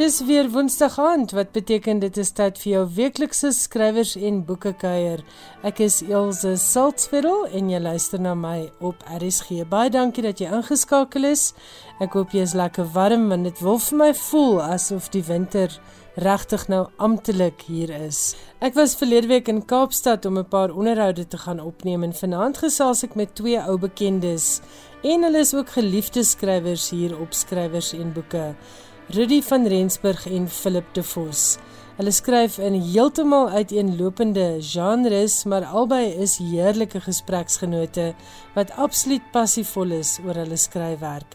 Dis weer Woensdag aand wat beteken dit is tyd vir jou weeklikse skrywers en boeke kuier. Ek is Elsje Saltzwedel en jy luister na my op RSG. Baie dankie dat jy ingeskakel is. Ek hoop jy is lekker warm want dit wil vir my voel asof die winter regtig nou amptelik hier is. Ek was verlede week in Kaapstad om 'n paar onderhoude te gaan opneem en vanaand gesels ek met twee ou bekendes en hulle is ook geliefde skrywers hier op skrywers en boeke. Rudy van Rensburg en Philip de Vos. Hulle skryf in heeltemal uiteenlopende genres, maar albei is heerlike gespreksgenote wat absoluut passievol is oor hulle skryfwerk.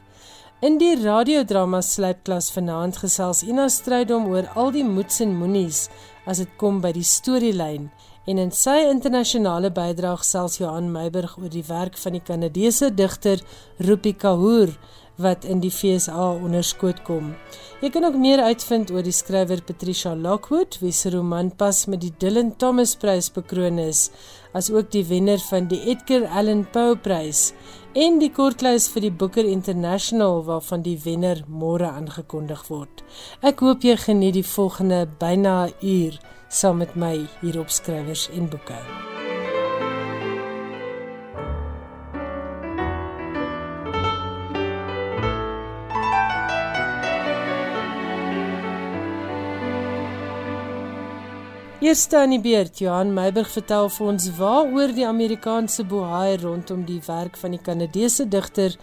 In die radiodrama Slypklas vanaand gesels Ina Strydom oor al die moets en moenies as dit kom by die storielyn en in sy internasionale bydrae selfs Johan Meiburg oor die werk van die Kanadese digter Rupi Kaur wat in die FSA onderskoot kom. Jy kan ook meer uitvind oor die skrywer Patricia Lockwood, wie se roman pas met die Dylan Thomas Prys bekroon is, as ook die wenner van die Edgar Allan Poe Prys en die kortlys vir die Booker International waarvan die wenner môre aangekondig word. Ek hoop jy geniet die volgende byna uur saam met my hier op skrywers en boeke. Eerste aan die beurt, Johan Meiburg vertel vir ons waaroor die Amerikaanse bohaai rondom die werk van die Kanadese digter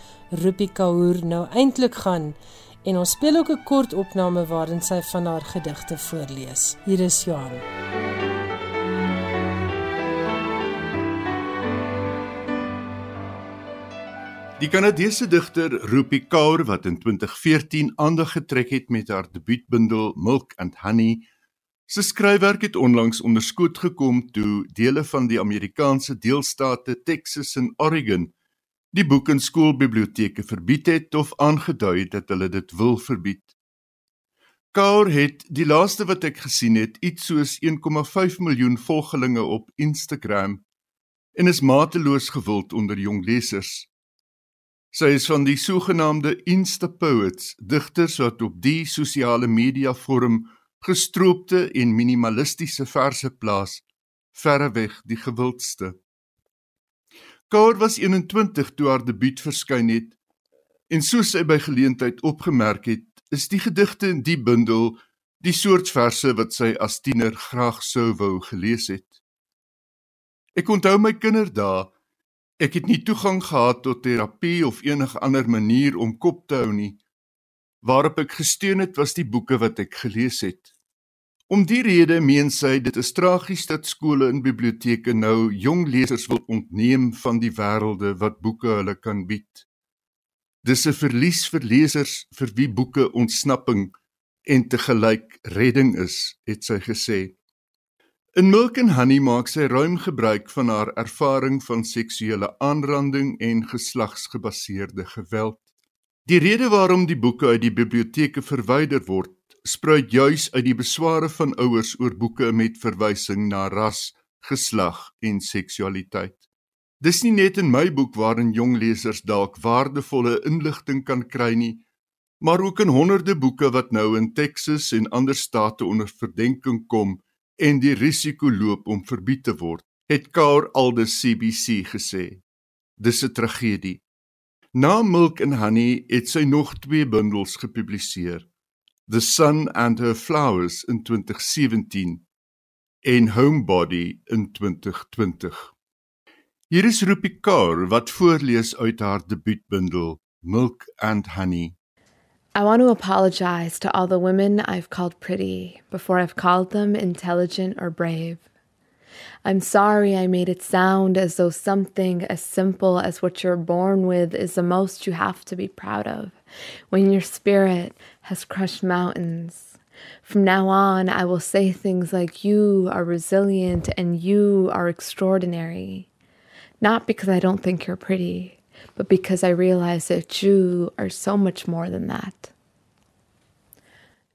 Rupi Kaur nou eintlik gaan. En ons speel ook 'n kort opname waarin sy van haar gedigte voorlees. Hier is Johan. Die Kanadese digter Rupi Kaur wat in 2014 aandag getrek het met haar debuutbundel Milk and Honey Sy skryfwerk het onlangs onderskoot gekom toe dele van die Amerikaanse deelstate Texas en Oregon die boek in skoolbiblioteke verbied het of aangedui dat hulle dit wil verbied. Kaur het die laaste wat ek gesien het iets soos 1,5 miljoen volgelinge op Instagram en is mateloos gewild onder jong lesers. Sy is van die sogenaamde Insta Poets, digters wat op die sosiale media forum gestroopte en minimalistiese verse plaas, verreweg die gewildste. Kaur was 21 toe haar debuut verskyn het en soos sy by geleentheid opgemerk het, is die gedigte in die bundel die soort verse wat sy as tiener graag sou wou gelees het. Ek onthou my kinderdae. Ek het nie toegang gehad tot terapie of enige ander manier om kop te hou nie. Waarop ek gesteun het was die boeke wat ek gelees het. Om die rede meen sy dit is tragies dat skole en biblioteke nou jong lesers wil ontneem van die wêrelde wat boeke hulle kan bied. Dis 'n verlies vir lesers vir wie boeke ontsnapping en te gelyk redding is, het sy gesê. In Milk and Honey maak sy ruim gebruik van haar ervaring van seksuele aanranding en geslagsgebaseerde geweld. Die rede waarom die boeke uit die biblioteke verwyder word, spruit juis uit die besware van ouers oor boeke met verwysing na ras, geslag en seksualiteit. Dis nie net in my boek waarin jong lesers dalk waardevolle inligting kan kry nie, maar ook in honderde boeke wat nou in Texas en ander state onder verdenking kom en die risiko loop om verbied te word, het Kaur Aldus CBC gesê. Dis 'n tragedie. Na Milk and Honey het sy nog twee bundels gepubliseer. The Sun and Her Flowers in 2017 en Homebody in 2020. Hier is Rupi Kaur wat voorlees uit haar debuutbundel Milk and Honey. I want to apologize to all the women I've called pretty before I've called them intelligent or brave. I'm sorry I made it sound as though something as simple as what you're born with is the most you have to be proud of when your spirit has crushed mountains. From now on, I will say things like, You are resilient and you are extraordinary. Not because I don't think you're pretty, but because I realize that you are so much more than that.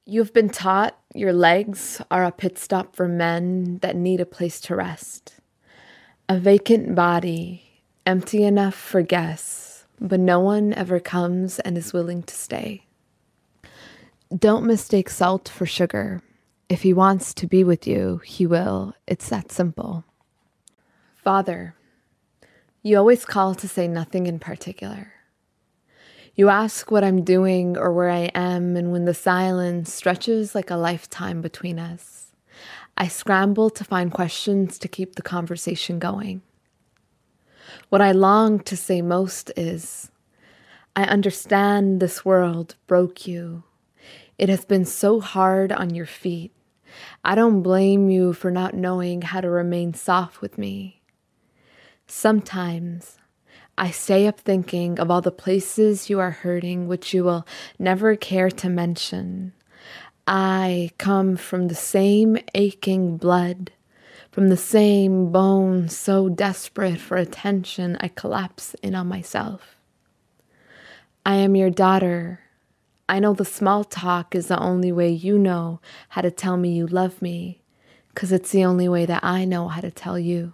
You've been taught your legs are a pit stop for men that need a place to rest. A vacant body, empty enough for guests, but no one ever comes and is willing to stay. Don't mistake salt for sugar. If he wants to be with you, he will. It's that simple. Father, you always call to say nothing in particular. You ask what I'm doing or where I am, and when the silence stretches like a lifetime between us, I scramble to find questions to keep the conversation going. What I long to say most is I understand this world broke you. It has been so hard on your feet. I don't blame you for not knowing how to remain soft with me. Sometimes I stay up thinking of all the places you are hurting, which you will never care to mention. I come from the same aching blood, from the same bone so desperate for attention I collapse in on myself. I am your daughter. I know the small talk is the only way you know how to tell me you love me, because it's the only way that I know how to tell you.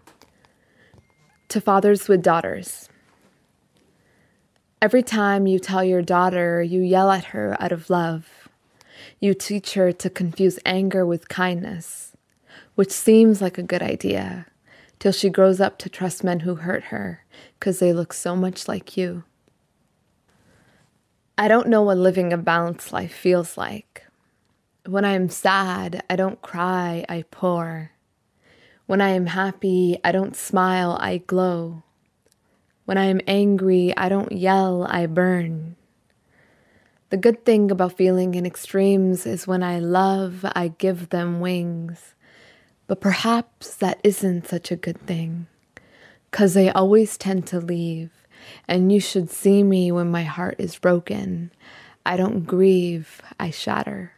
To fathers with daughters. Every time you tell your daughter, you yell at her out of love. You teach her to confuse anger with kindness, which seems like a good idea, till she grows up to trust men who hurt her because they look so much like you. I don't know what living a balanced life feels like. When I am sad, I don't cry, I pour. When I am happy, I don't smile, I glow. When I am angry, I don't yell, I burn. The good thing about feeling in extremes is when I love, I give them wings. But perhaps that isn't such a good thing, 'cause they always tend to leave and you should see me when my heart is broken. I don't grieve, I shatter.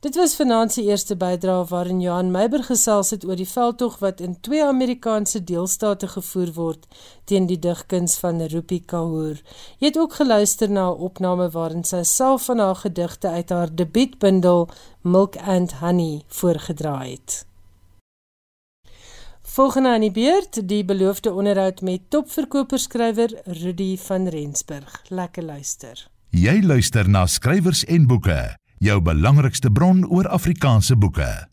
Dit was vanaand se eerste bydrae waarin Johan Meiber gesels het oor die veldtog wat in twee Amerikaanse deelstate gevoer word teen die digkuns van Rupi Kaur. Jy het ook geluister na 'n opname waarin sy self van haar gedigte uit haar debuutbundel Milk and Honey voorgedra het. Volgende aan die beurt, die beloofde onderhoud met topverkoperskrywer Rudy van Rensburg. Lekker luister. Jy luister na skrywers en boeke, jou belangrikste bron oor Afrikaanse boeke.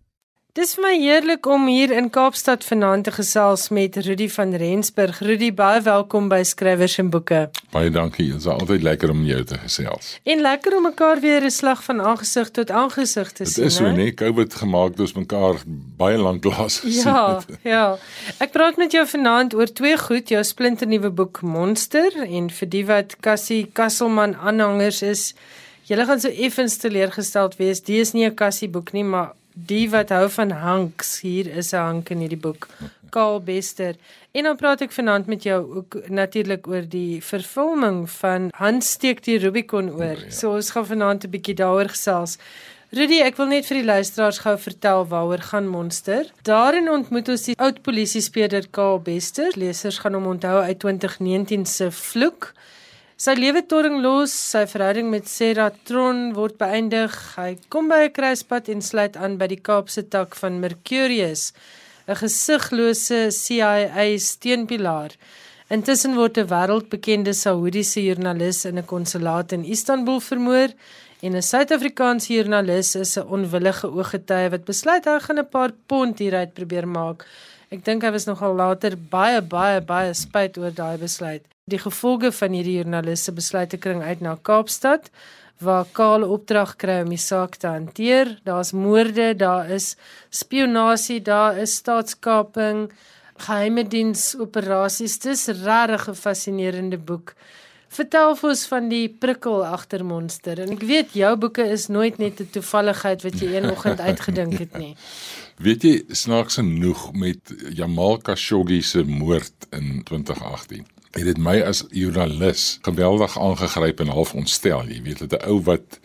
Dis vir my heerlik om hier in Kaapstad vanaand te gesels met Rudy van Rensburg. Rudy, baie welkom by Skrywers en Boeke. Baie dankie. Dit is altyd lekker om jou te gesels. En lekker om mekaar weer 'n slag van aangesig tot aangesig te Dit sien. is so, hè? nee, COVID gemaak ons mekaar baie lank laas gesien. Ja, het. ja. Ek praat met jou vanaand oor twee goed, jou splinternuwe boek Monster en vir die wat Cassie Kasselman aanhangers is, julle gaan so effens teleurgesteld wees. Die is nie 'n Cassie boek nie, maar die wat hou van Hanks, hier is 'n Hank in hierdie boek. Karl Bester. En dan praat ek vanaand met jou ook natuurlik oor die vervulling van Hans steek die Rubicon oor. Ja. So ons gaan vanaand 'n bietjie daaroor gesels. Rudy, ek wil net vir die luisteraars gou vertel waaroor gaan Monster. Daarin ontmoet ons die oud polisiespeurder Karl Bester. Lesers gaan hom onthou uit 2019 se Vloek. Sy lewe torring los, sy verhouding met Sarah Tron word beëindig. Hy kom by 'n kruispunt en sluit aan by die Kaapse tak van Mercurius, 'n gesiglose CIA steunpilaar. Intussen word 'n wêreldbekende Saoediese joernalis in 'n konsulaat in Istanbul vermoor en 'n Suid-Afrikaanse joernalis is 'n onwillige ooggetuie wat besluit hy gaan 'n paar pond hieruit probeer maak. Ek dink hy was nogal later baie baie baie spyt oor daai besluit. Die gevolge van hierdie joernalis se besluite kring uit na Kaapstad waar Kaal opdrag kry om die saak te hanteer. Daar's moorde, daar is spionasie, daar is staatskaping, geheime diens operasies. Dis regtig 'n fascinerende boek. Vertel vir ons van die prikkel agter Monster. En ek weet jou boeke is nooit net 'n toevalligheid wat jy een oggend uitgedink het nie. Weet jy snaaks genoeg met Jamal Khashoggi se moord in 2018. Het dit my as joernalis geweldig aangegryp en half ontstel. Jy weet dit 'n ou wat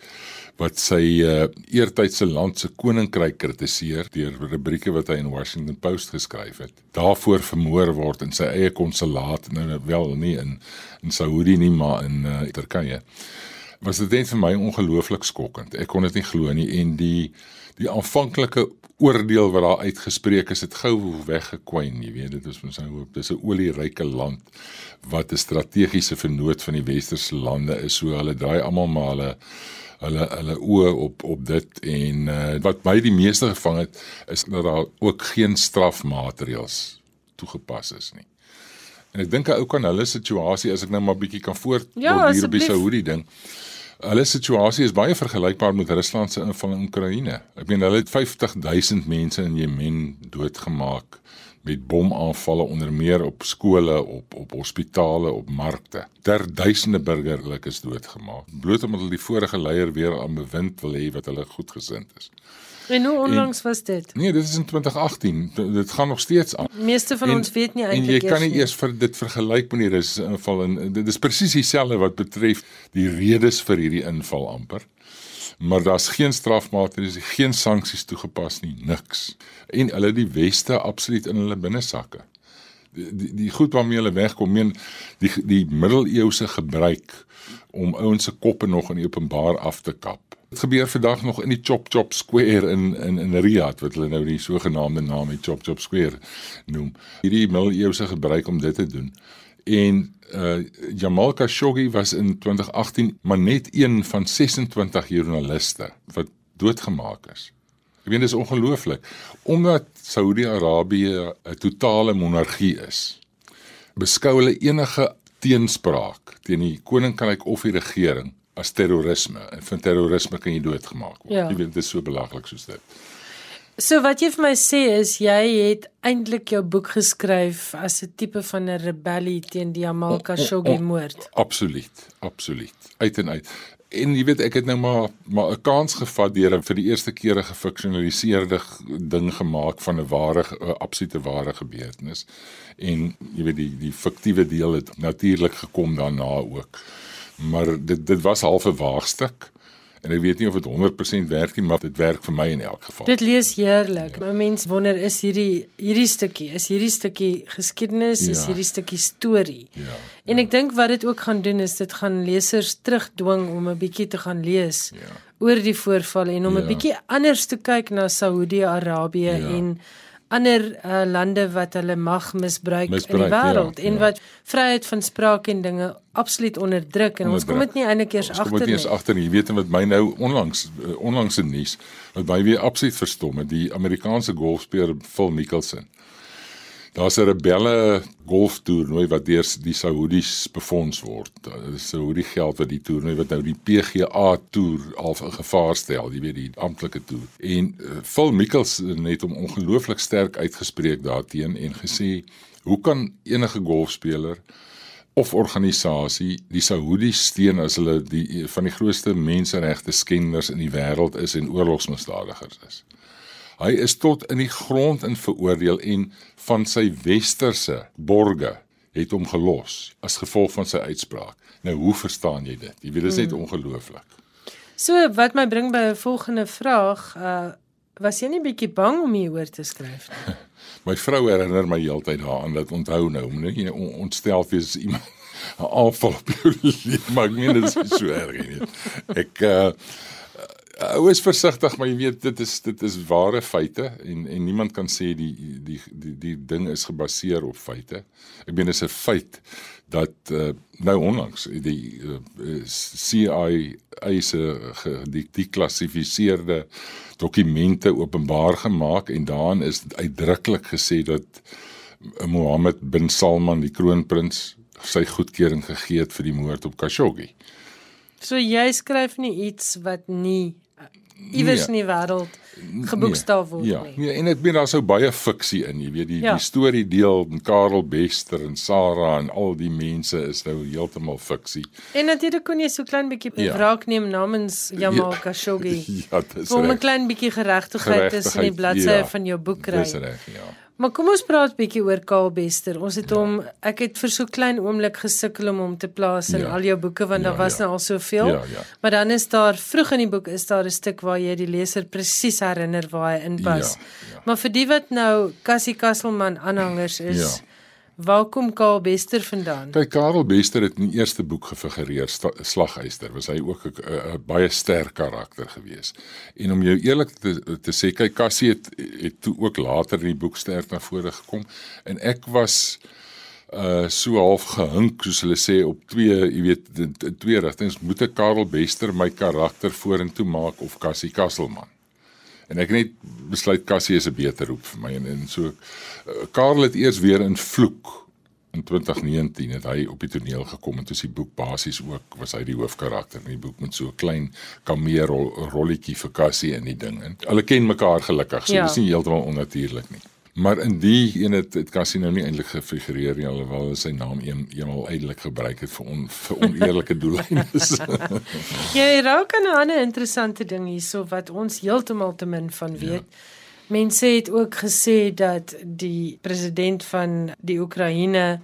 wat sy uh, eertydse land se koninkryk kritiseer deur rubrieke wat hy in Washington Post geskryf het. Daarvoor vermoor word in sy eie konsulaat nou wel nie in in Saudi nie maar in uh, Turkye. was dit net vir my ongelooflik skokkend. Ek kon dit nie glo nie en die die aanvanklike oordeel wat daar uitgespreek is, het gou weggekwyn, jy weet, dit is ons nou hoop dis 'n olieryke land wat 'n strategiese vennoot van die westerse lande is, so hulle draai almal maar hulle hulle hulle oë op op dit en uh, wat my die meeste gevang het is dat daar ook geen strafmaatreëls toegepas is nie. En ek dink 'n ou kan hulle situasie as ek nou maar bietjie kan voort Ja, hier op die asseblief. Saudi ding. Hulle situasie is baie vergelykbaar met Rusland se inval in Oekraïne. Ek meen hulle het 50000 mense in Jemen doodgemaak met bomaanvalle onder meer op skole, op op hospitale, op markte. Ter duisende burgerlikes doodgemaak. Bloot omdat hulle die vorige leier weer aan bewind wil hê wat hulle goedgesind is. En hoe onlangs was dit? Nee, dit is in 2018. D- Dit gaan nog steeds aan. Meeste van ons weet nie En jy eintlik kan nie eers vir dit vergelyk met die inval en dit is presies dieselfde wat betref die redes vir hierdie inval amper. Maar daar's geen strafmaatreëls, geen sanksies toegepas nie, niks. En hulle die weste absoluut in hulle binnesakke. Die die, die goed waarmee hulle wegkom, meen die die middeleeuse gebruik om ouens se koppe nog in openbaar af te kap. Dit gebeur vandag nog in die Chop Chop Square in in in Riyadh wat hulle nou die sogenaamde naam die Chop Chop Square noem. Hierdie middeleeuse gebruik om dit te doen. En uh Jamal Khashoggi was in 2018 maar net een van 26 joernaliste wat doodgemaak is. Ek weet dis ongelooflik omdat Saudi-Arabië 'n totale monargie is. Beskou hulle enige teenspraak teen die koninkryk of die regering as terrorisme en van terrorisme kan jy doodgemaak word. Ja. Jy weet dit is so belaglik soos dit. So wat jy vir my sê is jy het eintlik jou boek geskryf as 'n tipe van 'n rebellie teen die Jamal Khashoggi moord. Absoluut, absoluut. Uit en uit. En jy weet ek het nou maar maar 'n kans gevat deur 'n vir die eerste keer 'n gefiksionaliseerde ding gemaak van 'n ware absolute ware gebeurtenis. En jy weet die die fiktiewe deel het natuurlik gekom daarna ook. Maar dit dit was half 'n waagstuk. En ek weet nie of dit 100% werk nie, maar dit werk vir my in elk geval. Dit lees heerlik. Ja. Mens wonder is hierdie hierdie stukkie, is hierdie stukkie geskiedenis, ja. is Ja. hierdie stukkie storie. Ja. En ek dink wat dit ook gaan doen is dit gaan lesers terugdwing om 'n bietjie te gaan lees Ja. oor die voorvalle en om 'n Ja. bietjie anders te kyk na Saudi-Arabië Ja. en ander uh, lande wat hulle mag misbruik, Misbruik, in die wêreld ja, en ja. wat vryheid van spraak en dinge absoluut onderdruk en ons kom dit nie eintlik eers Ons kom agter dit nie. nie eens agter nie. Jy weet wat my nou onlangs eh, onlangs in nuus wat my weer absoluut verstom het, die Amerikaanse golfspeler Phil Mickelson. Daar's 'n rebelle golftoernooi wat deur die Saudis befonds word. Dit is Saudi geld wat die toernooi wat nou die PGA toer al in gevaar stel, jy weet die amptelike toer. En uh, Phil Mickelson het hom ongelooflik sterk uitgespreek daarteen en gesê, "Hoe kan enige golfspeler of organisasie die Saudis steun as hulle die van die grootste menseregte skenders in die wêreld is en oorlogsmisdadigers is. Hy is tot in die grond in veroordeel en van sy westerse borge het hom gelos as gevolg van sy uitspraak. Nou hoe verstaan jy dit? Jy weet dit is net ongelooflik. So wat my bring by 'n volgende vraag, uh was jy nie bietjie bang om hieroor te skryf nie? My vrou herinner my heeltyd daaraan dat onthou nou, moenie jy on- ontstel wees as iemand 'n aanval op jou lewe, maar ek meen dit is so erg nie. Ek uh Ou is versigtig, maar jy weet dit is dit is ware feite en en niemand kan sê die die die die ding is gebaseer op feite. Ek meen is 'n feit dat uh, nou onlangs die uh, CIA se die deklassifiseerde dokumente openbaar gemaak en daarin is uitdruklik gesê dat Mohammed bin Salman die kroonprins sy goedkeuring gegee het vir die moord op Khashoggi. So jy skryf nie iets wat nie iewers Nee. in die wêreld geboekstaaf word ja, nie. nee, en ek meen daar's so baie fiksie in, jy weet die Ja. die storie deel met Karel Bester en Sarah en al die mense is nou heeltemal fiksie. En natuurlik kon jy so klein bietjie Ja. wraak neem namens Jamal Ja. Khashoggi. Ja, dis Om 'n reg. klein bietjie geregtigheid tussen die bladsye ja. van jou boek kry. Dis reg, ja. Maar kom ons praat bietjie oor Karl Bester. Ons het hom ek het vir so klein oomblik gesukkel om hom te plaas in Ja. al jou boeke want Ja, daar was ja. nou al soveel. Ja, ja. Maar dan is daar vroeg in die boek is daar 'n stuk waar jy die leser presies herinner waar hy inpas. Ja, ja. Maar vir die wat nou Cassie Kasselman aanhangers is, Ja. Waar kom Karl Bester vandaan? Kyk, Karel Bester het in die eerste boek gefigureer, Slaghuister, was hy ook 'n baie sterk karakter gewees. En om jou eerlik te, te sê, kyk Cassie het het toe ook later in die boek sterk na vore gekom en ek was uh so half gehink soos hulle sê op twee, jy weet, in twee rigtings moet ek Karel Bester my karakter vorentoe maak of Cassie Kasselman. En ek het net besluit Cassie is 'n beter roep vir my en, en so uh, Karel het eers weer in Vloek in 2019 het hy op die toneel gekom en toe is die boek basies ook was hy die hoofkarakter in die boek met so 'n klein kameel rolletjie vir Cassie in die ding. En hulle ken mekaar gelukkig, so ja. dis nie heeltemal onnatuurlik nie. Maar in die een het dit Cassie nou nie eintlik gefigureer nie alhoewel hy sy naam een eenmal uitelik gebruik het vir on, vir oneerlike doeleindes. Jy raak aan 'n ander interessante ding hierso wat ons heeltemal te min van ja. weet. Ja. Mense het ook gesê dat die president van die Oekraïne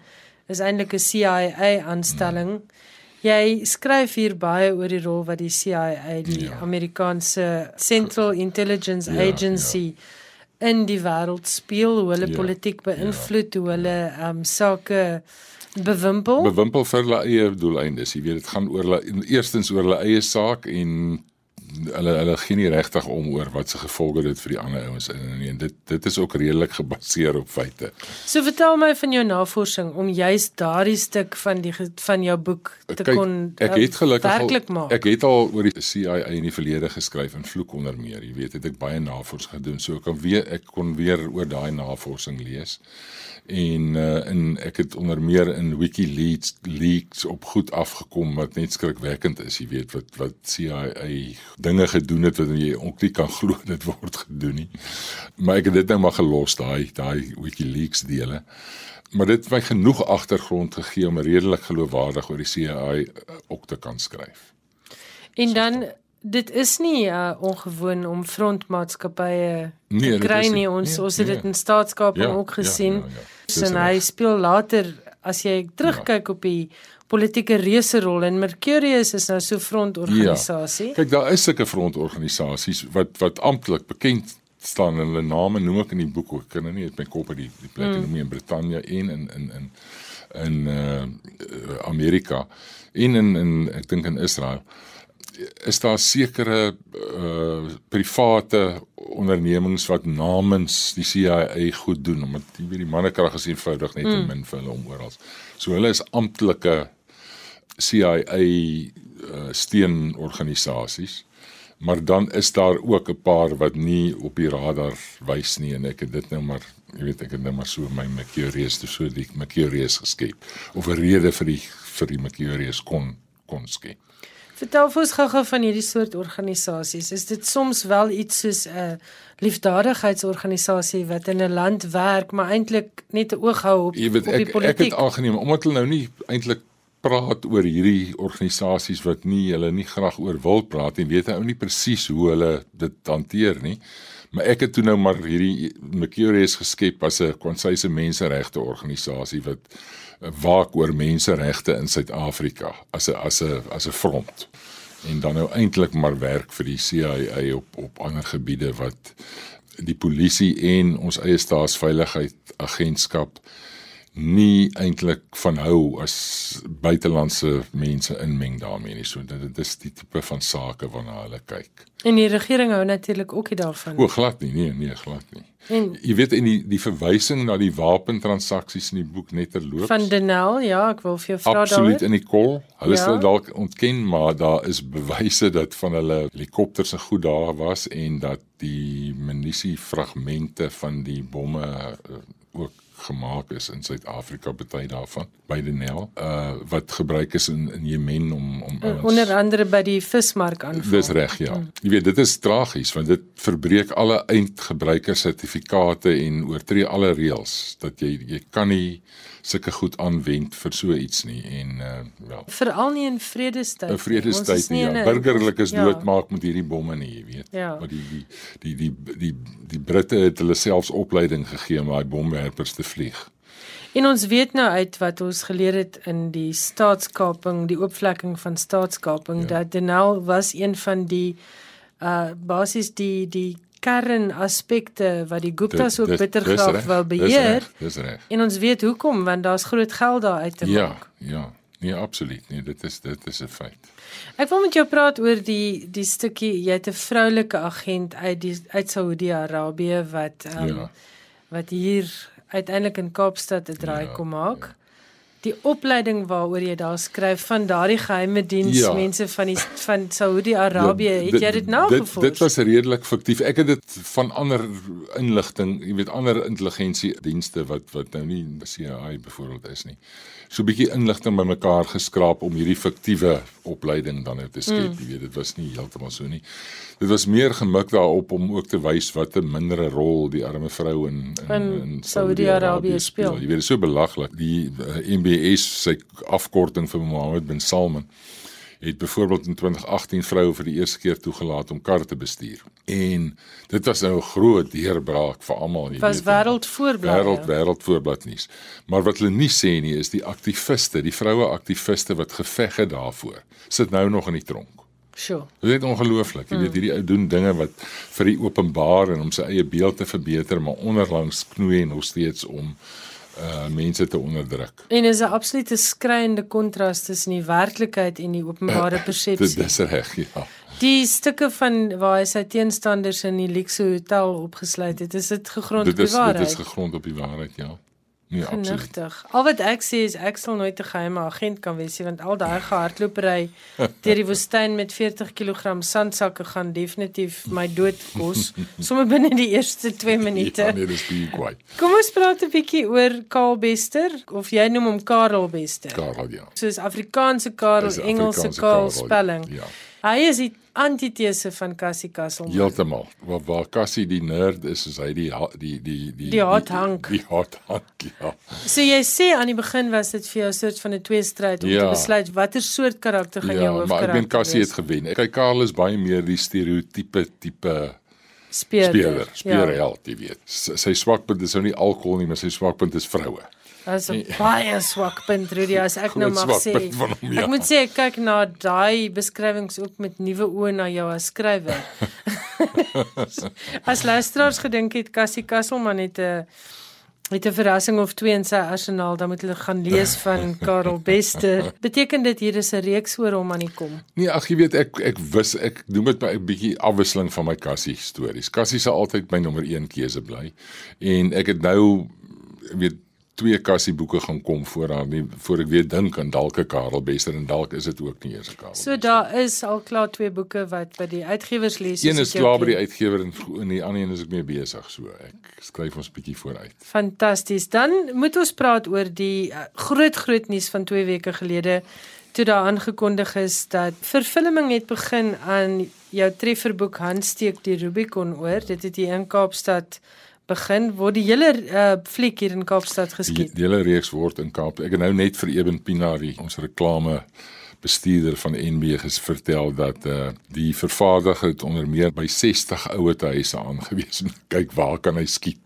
is eintlik 'n CIA aanstelling. Hmm. Jy skryf hier baie oor die rol wat die CIA, die ja. Amerikaanse Central Intelligence ja, Agency ja in die wêreld speel, hoe hulle ja, politiek beïnvloed, ja, hoe hulle ehm um, sake bewimpel. Bewimpel vir hulle eie doeleindes. Jy weet dit gaan oor hulle eerstens oor hulle eie saak en hulle hulle gee nie regtig om oor wat se gevolge dit vir die ander ouens in en, en dit dit is ook redelik gebaseer op feite. So vertel my van jou navorsing om juist daardie stuk van die van jou boek te Kijk, kon ek het gelukkig maak. Ek het al oor die CIA in die verlede geskryf en vloek onder meer, jy weet, het ek baie navorsing gedoen so ek kan weer ek kon weer oor daai navorsing lees en uh, en ek het onder meer in WikiLeaks leaks op goed afgekom wat net skrikwekkend is jy weet wat wat CIA dinge gedoen het wat jy ook nie kan glo dit word gedoen nie maar ek het dit nou maar gelos daai daai WikiLeaks dele maar dit het my genoeg agtergrond gegee om redelik geloofwaardig oor die CIA ook te kan skryf en dan dit is nie uh, ongewoon om frontmaatskappye nee, te kry nie ons nee, ons het nee. dit in staatskaping ja, ook gesien ja, ja, ja. en hy speel later as jy terugkyk ja. op die politieke reuserol en Mercurius is nou so frontorganisasie. Ja. Kyk, daar is sulke frontorganisasies wat wat amptelik bekend staan en hulle name noem ek in die boek ook. Ek kan nou nie uit my kop uit die die plekke mm. noem in Brittanje en in in in in uh Amerika en in in ek dink in Israel is daar sekere uh private ondernemings wat namens die CIA goed doen omdat jy weet die mannekrag is eenvoudig net mm. min vir hulle om oral. So hulle is amptelike CIA uh, steenorganisasies. Maar dan is daar ook 'n paar wat nie op die radar wys nie en ek het dit nou maar jy weet ek het nou maar so my Mercurius te so die Mercurius geskep of 'n rede vir die vir die Mercurius kon kon skep. Vertel vir ons gou-gou van hierdie soort organisasies. Is dit soms wel iets soos 'n liefdadigheidsorganisasie wat in 'n land werk, maar eintlik net 'n oog hou op, weet, op die politiek? Ek het aangeneem omdat hulle nou nie eintlik praat oor hierdie organisasies wat nie hulle nie graag oor wil praat en weet ou nie presies hoe hulle dit hanteer nie. Maar ek het toe nou maar hierdie Mercurius geskep as 'n konsyse menseregte organisasie wat waak oor menseregte in Suid-Afrika as 'n as 'n as 'n front en dan nou eintlik maar werk vir die CIA op op ander gebiede wat die polisie en ons eie staatsveiligheid agentskap nie eintlik van hou as buitelandse mense inmeng daarmee nie. So dit, dit is die tipe van sake waarna hulle kyk. En die regering hou natuurlik ook nie daarvan. O, glad nie. Nee, nee, glad nie. En jy weet in die die verwysing na die wapentransaksies in die boek net terloops. Van Denel, ja, ek wil vir jou vra daaroor. Absoluut in die kol. Hulle ja. sê dalk ontken, maar daar is bewyse dat van hulle helikopters se goed daar was en dat die munisie fragmente van die bomme uh, ook gemaak is in Suid-Afrika baie daarvan by die Nel uh wat gebruik is in in Jemen om om ons, onder andere by die vismark aanval. Dis reg ja. Hmm. Jy weet dit is tragies want dit verbreek alle eindgebruiker sertifikate en oortree alle reëls dat jy jy kan nie sulke goed aanwend vir so iets nie en uh wel veral nie in vredestyd 'n vredestyd nie ja burgerlikes ja. doodmaak met hierdie bomme nie jy weet ja. maar die die die die die die Britte het hulle selfs opleiding gegee om daai bomwerpers te vlieg En ons weet nou uit wat ons geleer het in die staatskaping, die oopvlekking van staatskaping ja. dat Denel was een van die uh basies die die kernaspekte wat die Guptas ook bitter graag wou beheer. Dis reg. En ons weet hoekom want daar's groot geld daar uit te Ja, maak. ja. Nee, absoluut nie. Dit is dit is 'n feit. Ek wil met jou praat oor die die stukkie jy het 'n vroulike agent uit die uit Saudi-Arabië wat um, Ja. wat hier uiteindelik in Kaapstad 'n draai Ja, kom maak. Die opleiding waaroor jy daar skryf van daardie geheime diens Ja. mense van die van Saudi-Arabië, Ja, het jy dit nagevors? Dit, dit was redelik fiktief. Ek het dit van ander inligting, jy weet ander intelligensiedienste wat wat nou nie CIA byvoorbeeld is nie. So 'n bietjie inligting bymekaar geskraap om hierdie fiktiewe opleiding dan nou te skep. Mm. Jy weet, dit was nie heeltemal so nie. Dit was meer gemik daarop om ook te wys wat 'n mindere rol die arme vrou in in, In in Saudi-Arabië speel. Jy weet, dit is so belaglik. Die uh, MBS sy afkorting vir Mohammed bin Salman het byvoorbeeld in 2018 vroue vir die eerste keer toegelaat om kar te bestuur. En dit was nou 'n groot deurbraak vir almal, jy was weet. wêreld voorblad. wêreld wêreld voorblad nuus. Maar wat hulle nie sê nie is die aktiviste, die vroue aktiviste wat geveg het daarvoor, sit nou nog in die tronk. Sure. Dit is ongelooflik. Jy weet hierdie ou doen dinge wat vir die openbaar en om sy eie beeld te verbeter, maar onderlangs knoei en nog steeds om uh mense te onderdruk. En is 'n absolute skreiende kontras tussen die werklikheid en die openbare Dit persepsie. dis reg, ja. Die stukke van waar hy sy teenstanders in die luxe hotel opgesluit het, is dit gegrond op Dit die is dit waarheid. is gegrond op die waarheid, ja. Nee, absoluut. Genigtig. Al wat ek sê is ek sal nooit 'n geheime agent kan wees nie want al daai gehardlopery deur die woestyn met 40 kg sandsakke gaan definitief my dood kos sommer binne die eerste 2 minute. Ja, nee, dis baie kwyt. Kom ons praat 'n bietjie oor Karl Bester of jy noem hom Karel Bester. Karel, ja. Soos Afrikaanse Karel, Engelse Karel, spelling. ja. Hy is die antitese van Cassie Castle. Heeltemal. Waar waar Cassie die nerd is, is hy die die die die Die hot hank. Die, die hot hank, ja. So jy sê aan die begin was dit vir jou 'n soort van 'n tweestryd om Ja. te besluit watter soort karakter gaan jou Ja, hoofkarakter maar ek meen Cassie het wees? gewen. Kyk, Karel is baie meer die stereotipe tipe speler. speler, speler Ja. held, jy weet. Sy, sy swakpunt is nou nie alkohol nie, maar sy swakpunt is vroue. Dit is 'n baie swak punt Rudy as ek nou mag sê. hom, ja. Ek moet sê ek kyk na daai beskrywings ook met nuwe oë na jou as skrywer. as luisteraars gedink het Cassie Kasselman het 'n het 'n verrassing of twee in sy arsenaal, dan moet hulle gaan lees van Karel Bester. Beteken dit hier is 'n reeks oor hom aan die kom? Nee, ag jy weet ek ek wis ek noem dit my 'n bietjie afwisseling van my Cassie stories. Cassie sal altyd my nommer 1 keuse bly. En ek het nou weet twee Cassie boeke gaan kom voor haar nie voor ek weer dink aan dalk 'n Karel Bester en dalk is dit ook nie eers 'n Karel. So daar is al klaar twee boeke wat by die uitgewers lees. Een is klaar by die uitgewer en en die ander een is ek mee besig so. Ek skryf ons bietjie vooruit. Fantasties. Dan moet ons praat oor die uh, groot groot nuus van 2 weke gelede toe daar aangekondig is dat vervulling het begin aan jou trefferboek Handsteek die Rubicon oor. Dit het hier in Kaapstad begin word die hele uh, fliek hier in Kaapstad Die, geskiet. die hele reeks word in Kaap. Ek het nou net vir Eben Pinari, ons reklame bestuurder van NB ges vertel dat uh die vervaardiger het onder meer by 60 ouete huise aangewys om te kyk waar kan hy skiet.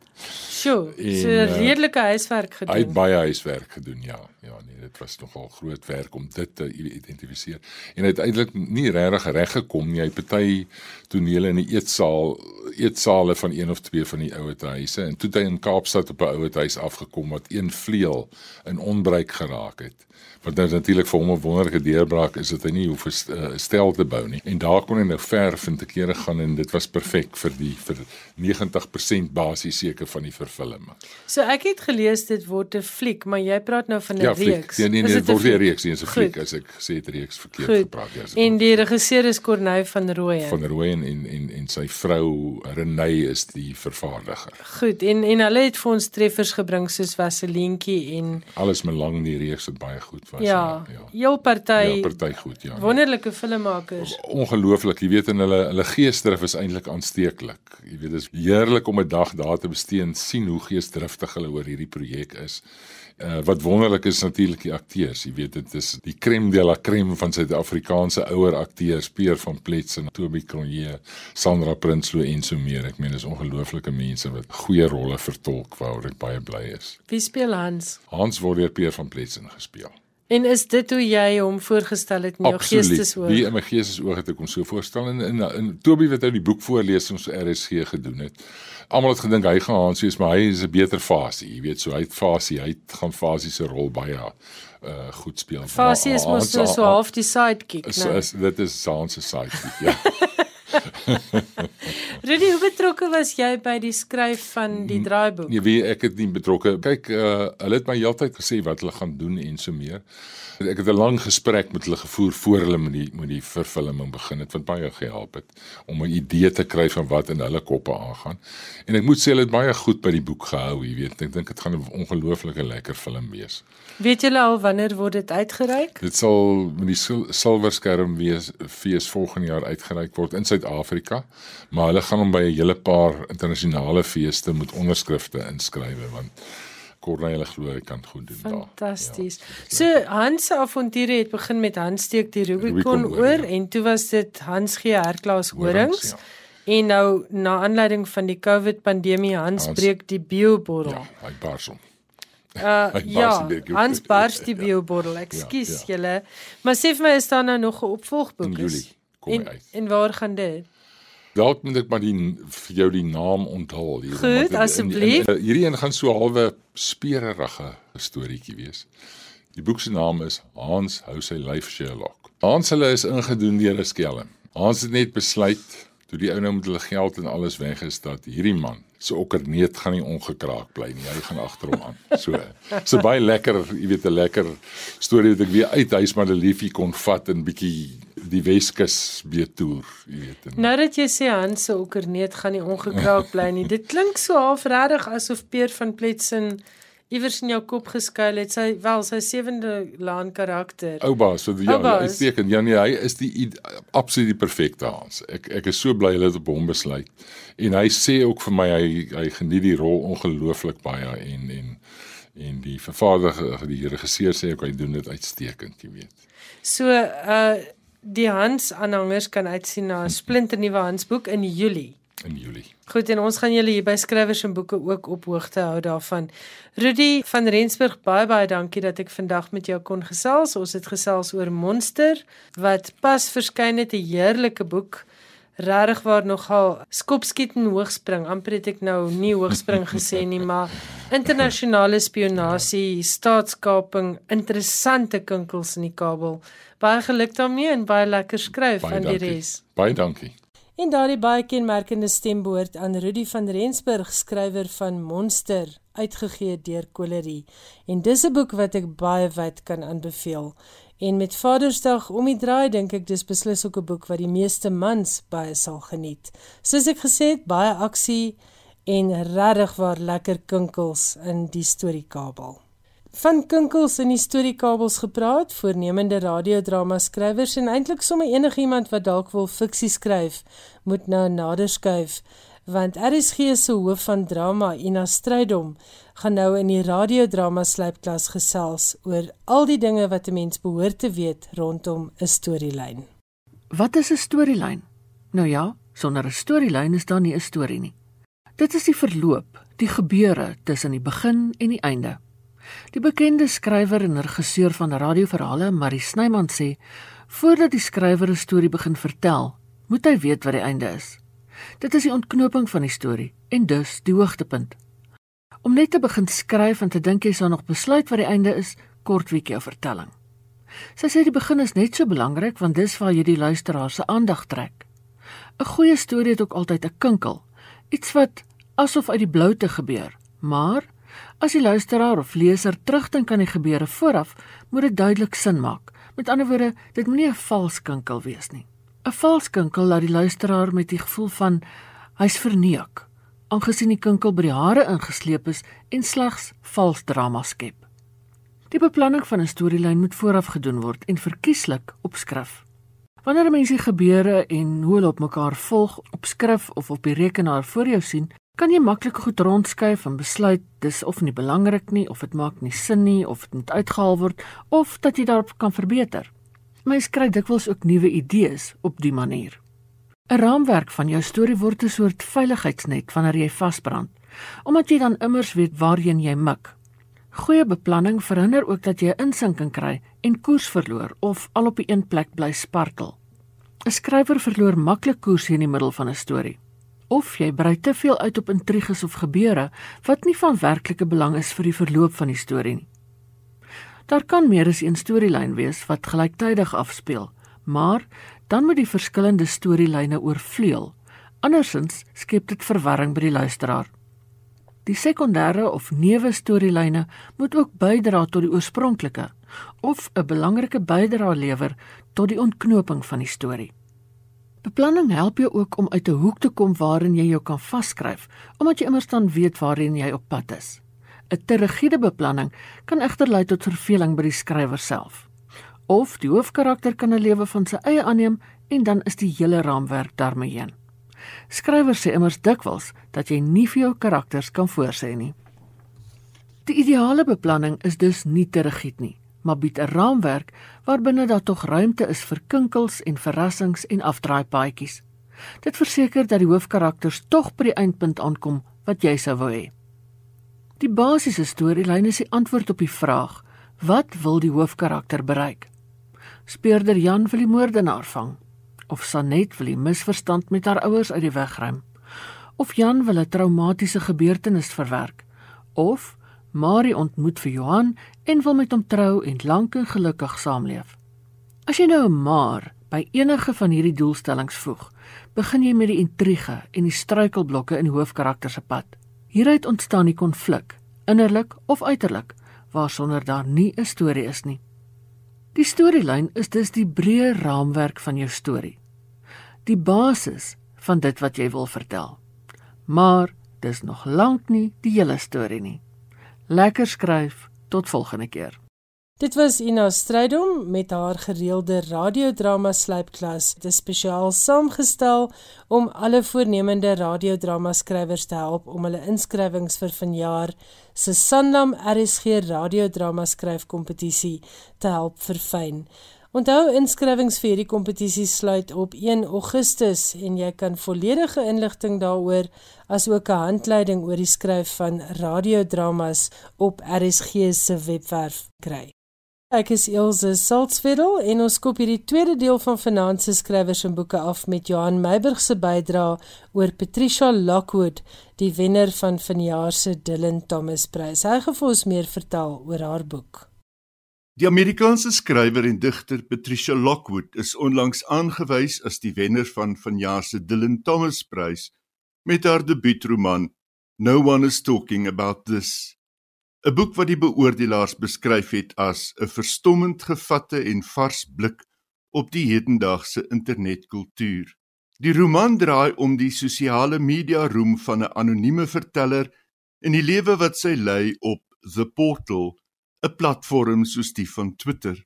Sjoe, en, so uh, redelike huiswerk Hy het gedoen. baie huiswerk gedoen, ja. Ja, nee, dit was nogal groot werk om dit te identifiseer. En eintlik nie regtig reg gekom nie. Hy het party tonele in die eetsaal, eetsale van een of twee van die ouete huise en toe het hy in Kaapstad op 'n ouete huis afgekom wat een vleuel in onbruik geraak het. Wat nou natuurlik vir hom 'n wonderlike deurbraak is dat hy nie hoef 'n 'n stel te bou nie. En daar kon hy nou verf en te kere gaan en dit was perfek vir die vir 90% basies seker van die vervulling. So ek het gelees dit word 'n fliek, maar jy praat nou van 'n Ja, reeks. Nee, nee, Is nee, dit word nie 'n reeks nie, 'n fliek as ek sê dit reeks verkeerd Goed. gepraat ja. En die regisseur is Corneil van Rooyen. van Rooyen en en en sy vrou Renée is die vervaardiger. Goed, en en hulle het vir ons treffers gebring soos Vaselientjie en Alles me lank die reeks wat baie goed was. ja, ja. heel party Ja, party goed, ja. wonderlike filmmakers. Ongelooflik, jy weet en hulle hulle geesdrif is eintlik aansteeklik. Jy weet dit is heerlik om 'n dag daar te bestee en sien hoe geesdriftig hulle oor hierdie projek is. Uh, wat wonderlik is natuurlik die akteurs. Jy weet dit is die crème de la crème van Suid-Afrikaanse ouer akteurs, Peer van Pletsen, Toby Cronje, Sandra Prinsloo en so meer. Ek meen dis ongelooflike mense wat goeie rolle vertolk waaroor ek baie bly is. Wie speel Hans? Hans word deur Peer van Pletsen gespeel. En is dit hoe jy hom voorgestel het in jou geestesoog? Wie in my geestesoog het ek hom so voorstel en in in Toby wat nou die boek voorlees ons RSG gedoen het. Almal het gedink hy gaan Hansie is, maar hy is 'n beter fasie, jy weet, so hy het fasie, hy het gaan fasie se rol baie uh goed speel. Fasie is mos so, half die sidekick, né? So is dit is Hans se sidekick, ja. Rudy, hoe betrokke was jy by die skryf van die draaiboek? Nee, wie ek het nie betrokke. Kyk, uh hulle het my heeltyd gesê wat hulle gaan doen en so meer. Ek het 'n lang gesprek met hulle gevoer voor hulle met die met die vervulling begin het wat baie gehelp het om 'n idee te kry van wat in hulle koppe aangaan. En ek moet sê hulle het baie goed by die boek gehou, jy weet. Ek dink dit gaan 'n ongelooflike lekker film wees. Weet julle al wanneer word dit uitgereik? Dit sal met die silwerskerm wees fees volgende jaar uitgereik word in Suid-Afrika, maar hulle gaan hom by 'n hele paar internasionale feeste met onderskrifte inskryf want Corneille glo hy kan goed doen daar. Fantasties. Ja, so Hans se avonture het begin met Hans steek die Rubicon oor ja. en toe was dit Hans gee herklaas horings. Ja. En nou na aanleiding van die COVID pandemie Hans, Hans breek die biobottel. Ja, hy bars hom. Uh, ja, Hans bars die ja. biobottel. Ekskuus ja, ja. julle. Maar sê vir my is daar nou nog 'n opvolgboek? In Julie kom hy uit. En waar gaan dit? Dalk moet ek maar die vir jou die naam onthul hier. Goed, asseblief. Hierdie een gaan so halwe spererige storieetjie wees. Die boek se naam is Hans hou sy lyf Sherlock. Hans hulle is ingedoen deur 'n skelm. Hans het net besluit toe die ou nou met hulle geld en alles weg is dat hierdie man se okkerneet gaan nie ongekraak bly nie. Hy gaan agter hom aan. So. So baie lekker, jy weet 'n lekker storie wat ek weer uit huis maar 'n liefie kon vat en bietjie die Weskus betoer, jy weet. Nou dat jy sê Hans se okkerneet gaan nie ongekraak bly nie. Dit klink so half regtig asof Peer van Pletsen iewers in jou kop geskuil het. Sy wel sy sewende laan karakter. Ouba, so die ja, uitstekend. Ja nee, hy is die absoluut die perfekte Hans. Ek ek is so bly hulle het op hom besluit. En hy sê ook vir my hy hy geniet die rol ongelooflik baie en en en die vervaardiger die regisseur sê ook hy doen dit uitstekend, jy weet. So uh die Hans aanhangers kan uitsien na 'n splinternuwe Hansboek in Julie. In Julie. Goed en ons gaan julle hier by skrywers en boeke ook op hoogte hou daarvan. Rudy van Rensburg, baie baie dankie dat ek vandag met jou kon gesels. Ons het gesels oor Monster wat pas verskyn het, 'n heerlike boek. Regtig waar nogal skopskiet en hoogspring. Amper het ek nou nie hoogspring gesê nie, maar internasionale spionasie, staatskaping, interessante kinkels in die kabel. Baie geluk daarmee en baie lekker skryf baie van die res. Baie dankie. En daardie baie kenmerkende stem behoort aan Rudy van Rensburg, skrywer van Monster, uitgegee deur Kolerie. En dis 'n boek wat ek baie wyd kan aanbeveel. En met Vadersdag om die draai dink ek dis beslis ook 'n boek wat die meeste mans baie sal geniet. Soos ek gesê het, baie aksie en regtig waar lekker kinkels in die storiekabel. Van kinkels in die storiekabels gepraat, voornemende radiodrama skrywers en eintlik sommer enigiemand wat dalk wil fiksie skryf, moet nou nader skuif, want RSG se hoof van drama, Ina Strydom, gaan nou in die radiodrama slypklas gesels oor al die dinge wat 'n mens behoort te weet rondom 'n storielyn. Wat is 'n storielyn? Nou ja, sonder 'n storielyn is daar nie 'n storie nie. Dit is die verloop, die gebeure tussen die begin en die einde. Die bekende skrywer en regisseur van radioverhale, Marie Snyman sê, voordat die skrywer 'n storie begin vertel, moet hy weet wat die einde is. Dit is die ontknoping van die storie en dus die hoogtepunt. Om net te begin skryf en te dink jy sal nog besluit wat die einde is, kort week jou vertelling. Sy sê die begin is net so belangrik want dis waar jy die luisteraar se aandag trek. 'n Goeie storie het ook altyd 'n kinkel, iets wat asof uit die blou te gebeur, maar As die luisteraar of leser terugdink aan die gebeure vooraf, moet dit duidelik sin maak. Met ander woorde, dit moenie 'n vals kinkel wees nie. 'n Vals kinkel laat die luisteraar met die gevoel van hy's verneuk, aangesien die kinkel by die hare ingesleep is en slegs vals drama skep. Die beplanning van 'n storielyn moet vooraf gedoen word en verkieslik op skrif. Wanneer mense gebeure en hoe hulle op mekaar volg op skrif of op die rekenaar voor jou sien, kan jy maklik goed rondskuif en besluit dis of nie belangrik nie of dit maak nie sin nie of dit moet uitgehaal word of dat jy daarop kan verbeter. Mens kry dikwels ook nuwe idees op die manier. 'n Raamwerk van jou storie word 'n soort veiligheidsnet wanneer jy vasbrand, omdat jy dan immers weet waarheen jy mik. Goeie beplanning verhinder ook dat jy insinking kry en koers verloor of al op die een plek bly sparkel. 'n Skrywer verloor maklik koers in die middel van 'n storie. Of jy brei te veel uit op intriges of gebeure wat nie van werklike belang is vir die verloop van die storie nie. Daar kan meer as een storielyn wees wat gelyktydig afspeel, maar dan moet die verskillende storielyne oorvleuel. Andersins skep dit verwarring by die luisteraar. Die sekondêre of neuwe storielyne moet ook bydra tot die oorspronklike of 'n belangrike bydra lewer tot die ontknoping van die storie. Beplanning help jou ook om uit 'n hoek te kom waarin jy jou kan vaskryf, omdat jy immers dan weet waarheen jy op pad is. 'n Te rigiede beplanning kan egter lei tot verveling by die skrywer self. Of die hoofkarakter kan 'n lewe van sy eie aanneem en dan is die hele raamwerk daarmee heen. Skrywers sê immers dikwels dat jy nie vir jou karakters kan voorsê nie. Die ideale beplanning is dus nie te rigied nie, maar bied 'n raamwerk waarbinne daar tog ruimte is vir kinkels en verrassings en afdraaipaadjies. Dit verseker dat die hoofkarakters tog by die eindpunt aankom wat jy sou wou hê. Die basiese storielyn is die antwoord op die vraag: Wat wil die hoofkarakter bereik? Speurder Jan wil die moordenaar vang of Sanet wil die misverstand met haar ouers uit die weg ruim, of Jan wil 'n traumatiese gebeurtenis verwerk, of Marie ontmoet vir Johan en wil met hom trou en lank en gelukkig saamleef. As jy nou 'n maar by enige van hierdie doelstellings voeg, begin jy met die intrige en die struikelblokke in die hoofkarakter se pad. Hieruit ontstaan die konflik, innerlik of uiterlik, waarsonder daar nie 'n storie is nie. Die storielyn is dus die breë raamwerk van jou storie. Die basis van dit wat jy wil vertel. Maar dis nog lank nie die hele storie nie. Lekker skryf, tot volgende keer. Dit was Ina Strydom met haar gereelde radiodrama slypklas, dit spesiaal saamgestel om alle voornemende radiodrama skrywers te help om hulle inskrywings vir vanjaar se Sanlam RSG radiodrama skryfkompetisie te help verfyn. Onthou inskrywings vir hierdie kompetisie sluit op 1 Augustus en jy kan volledige inligting daaroor asook 'n handleiding oor die skryf van radiodramas op RSG se webwerf kry. Ek is Elsje Saltzwedel en ons koop hierdie tweede deel van Finansies skrywers en boeke af met Johan Meiburg se bydrae oor Patricia Lockwood, die wenner van vanjaar se Dylan Thomas Prys. Hy gaan vir ons meer vertel oor haar boek. Die Amerikaanse skrywer en digter Patricia Lockwood is onlangs aangewys as die wenner van vanjaar se Dylan Thomas Prys met haar debuutroman No One is Talking About This. 'n boek wat die beoordelaars beskryf het as 'n verstommend gevatte en vars blik op die hedendaagse internetkultuur. Die roman draai om die sosiale media roem van 'n anonieme verteller en die lewe wat sy lei op The Portal, 'n platform soos die van Twitter.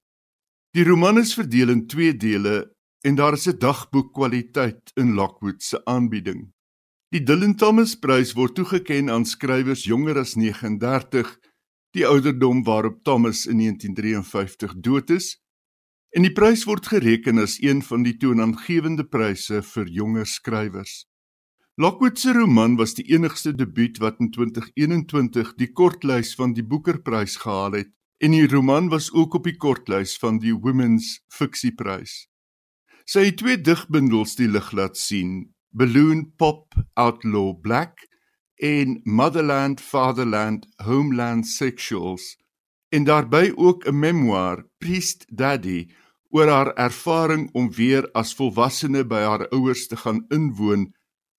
Die roman is verdeel in 2 dele en daar is 'n dagboek kwaliteit in Lockwood se aanbieding. Die Dylan Thomas Prys word toegekend aan skrywers jonger as 39 die ouderdom waarop Thomas in 1953 dood is en die prys word gereken as een van die toonaangewende pryse vir jonger skrywers. Lockwood se roman was die enigste debuut wat in 2021 die kortlys van die Booker-prys gehaal het en die roman was ook op die kortlys van die Women's Fiksieprys. Sy het twee digbundels die lig laat sien: Balloon Pop Outlaw Black en Motherland Fatherland Homeland Sexuals en daarbey ook 'n memoir Priest Daddy oor haar ervaring om weer as volwassene by haar ouers te gaan inwoon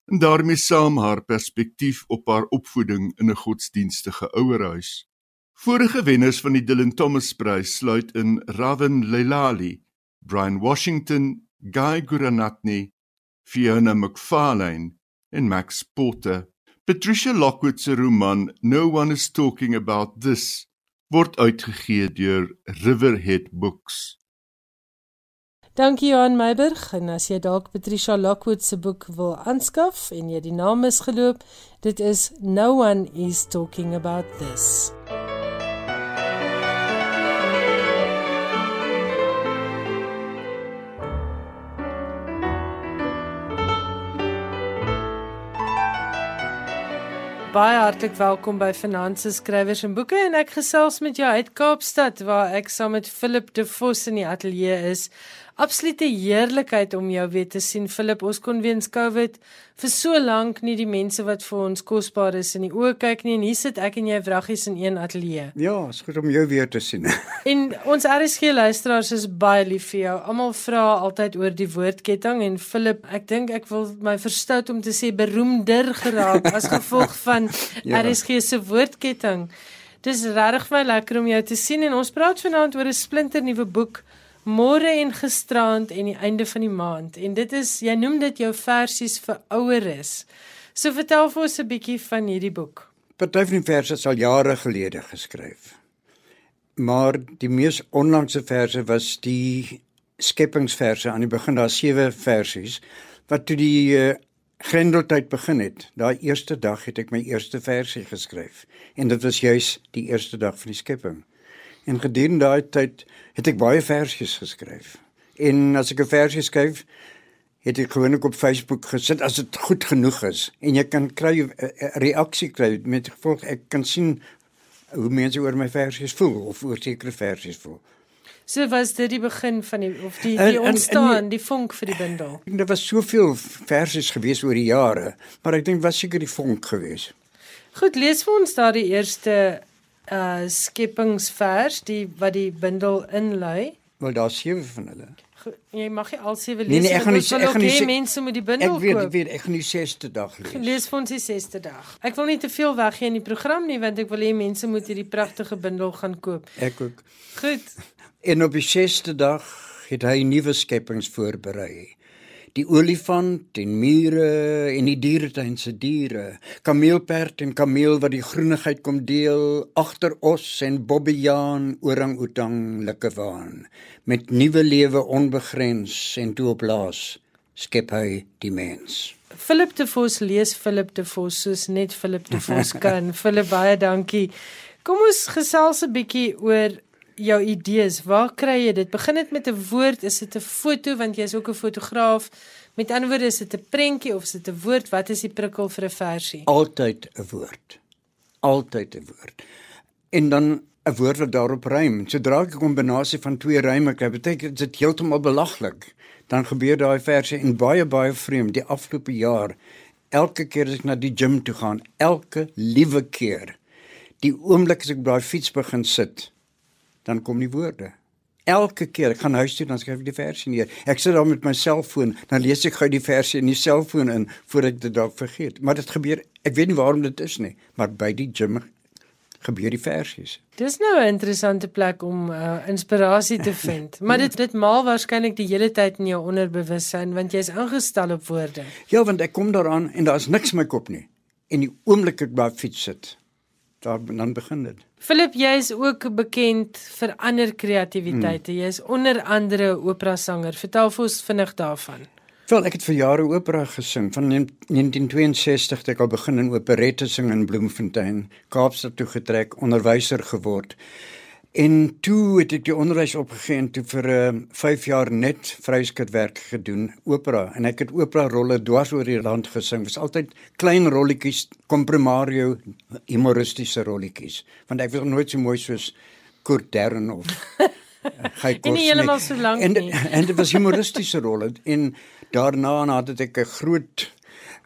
en daarmee saam haar perspektief op haar opvoeding in 'n godsdienstige ouerhuis. Vorige wenners van die Dylan Thomas Prys sluit in Raven Leilali, Brian Washington, Guy Guranatni, Fiona McFarlane en Max Porter. Patricia Lockwood se roman No One is Talking About This word uitgegee deur Riverhead Books. Dankie Johan Meiburg en as jy dalk Patricia Lockwood se boek wil aanskaf en jy die naam is geloop, dit is No One is Talking About This. Baie hartlik welkom by Finanse Skrywers en Boeke en ek gesels met jou uit Kaapstad waar ek saam met Philip De Vos in die ateljee is absolute heerlikheid om jou weer te sien Philip. Ons kon weens COVID vir so lank nie die mense wat vir ons kosbaar is in die oë kyk nie en hier sit ek en jy wraggies in een ateljee. Ja, is goed om jou weer te sien. en ons RSG luisteraars is baie lief vir jou. Almal vra altyd oor die woordketting en Philip, ek dink ek wil my verstout om te sê beroemder geraak as gevolg van ja. RSG se woordketting. Dis regtig baie lekker om jou te sien en ons praat vanaand oor 'n splinter nuwe boek môre en gisterand en die einde van die maand en dit is jy noem dit jou versies vir oueres. So vertel vir ons 'n bietjie van hierdie boek. Party van die verse is al jare gelede geskryf. Maar die mees onlangse verse was die skepingsverse aan die begin daar sewe versies wat toe die uh, Grendeltyd begin het. Daai eerste dag het ek my eerste versie geskryf en dit was juis die eerste dag van die skepping. En gedurende daai tyd het ek baie versies geskryf. En as ek 'n versie skryf, het ek gewoonlik op Facebook gesit as dit goed genoeg is en jy kan kry 'n reaksie kry met gevolg ek kan sien hoe mense oor my versies voel of oor sekere versies voel. So was dit die begin van die of die die ontstaan, en, en, die vonk vir die bundel. Daar was soveel versies gewees oor die jare, maar ek dink was seker die vonk gewees. Goed, lees vir ons daardie eerste uh skepingsvers die wat die bundel inlei. Wel daar sewe van hulle. Jy mag nie al sewe lees nie. Nee, nee, ek gaan nie ek gaan nie mense moet die bundel koop. Ek weet, ek weet, ek gaan die 6ste dag lees. Lees vir ons die 6ste dag. Ek wil nie te veel weggee in die program nie want ek wil hê mense moet hierdie pragtige bundel gaan koop. Ek ook. Goed. En op die 6ste dag het hy nuwe skepings voorberei die olifant en mure en die dieretuin se diere, kameelperd en kameel wat die groenigheid kom deel, agter os en bobbejaan, orang-outang, likkewaan, met nuwe lewe onbegrens en toe op laas skep hy die mens. Philip de Vos lees Philip de Vos soos net Philip de Vos kan. Philip baie dankie. Kom ons gesels 'n bietjie oor jou idees, waar kry jy dit? Begin dit met 'n woord, is dit 'n foto want jy's ook 'n fotograaf? Met ander woorde, is dit 'n prentjie of is dit 'n woord? Wat is die prikkel vir 'n versie? Altyd 'n woord. Altyd 'n woord. En dan 'n woord wat daarop rym. Sodra ek 'n kombinasie van twee ryme kry, beteken dit heeltemal belaglik. Dan gebeur daai versie en baie baie vreemd die afgelope jaar. Elke keer as ek na die gim toe gaan, elke liewe keer, die oomblik as ek by daai fiets begin sit, dan kom die woorde. Elke keer ek gaan huis toe dan skryf ek die versie neer. Ek sit daar met my selfoon, dan lees ek gou die versie in die selfoon in voordat ek dit dalk vergeet. Maar dit gebeur, ek weet nie waarom dit is nie, maar by die gym gebeur die versies. Dis nou 'n interessante plek om uh, inspirasie te vind. Maar dit dit maal waarskynlik die hele tyd in jou onderbewussyn want jy's ingestel op woorde. Ja, want ek kom daaraan en daar's niks in my kop nie. En die oomblik ek by fiets sit, daar dan begin dit. Philip, jy is ook bekend vir ander kreatiwiteite. Hmm. Jy is onder andere opera sanger. Vertel vir ons vinnig daarvan. Wel, ek het vir jare opera gesing. Van 1962 het ek al begin in operette sing in Bloemfontein, Kaapstad toe getrek, onderwyser geword. En toe het ek die onderwys opgegee en toe vir uh, ehm, 5 jaar net vryskutwerk gedoen, opera. En ek het opera rolle dwars oor die land gesing. Dit was altyd klein rolletjies, comprimario, humoristiese rolletjies. Want ek was nooit so mooi soos Kurt Dern of Hy kon nie heeltemal so lank nie. En en dit was humoristiese rolle. En daarna nadat ek 'n groot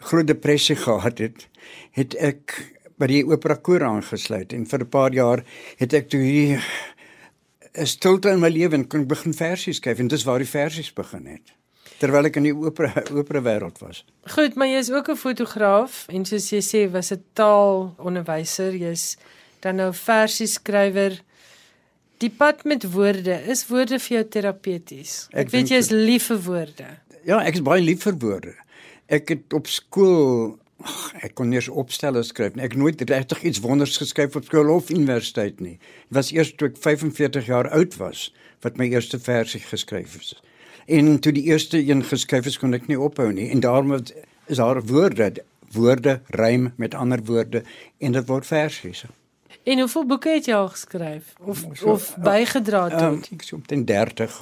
groot depressie gehad het, het ek by die opera koor aangesluit en vir 'n paar jaar het ek toe hier 'n stilte in my lewe en kon begin versies skryf en dis waar die versies begin het terwyl ek in die opera opera wêreld was. Goed, maar jy's ook 'n fotograaf en soos jy sê was 'n taalonderwyser, jy's dan nou versies skrywer. Die pad met woorde, is woorde vir jou terapeuties? Ek, ek weet jy is lief vir woorde. Ja, ek is baie lief vir woorde. Ek het op skool Ach, ek kon nie opstelle skryf nie. Ek nooit regtig iets wonders geskryf op skool of universiteit nie. Dit was eers toe ek 45 jaar oud was wat my eerste versie geskryf is. En toe die eerste een geskryf is, kon ek nie ophou nie. En daarom is daar woorde, woorde rym met ander woorde en dit word versies. En hoeveel boeke het jy al geskryf of so, of bygedra tot? Um, ek so omtrent 30.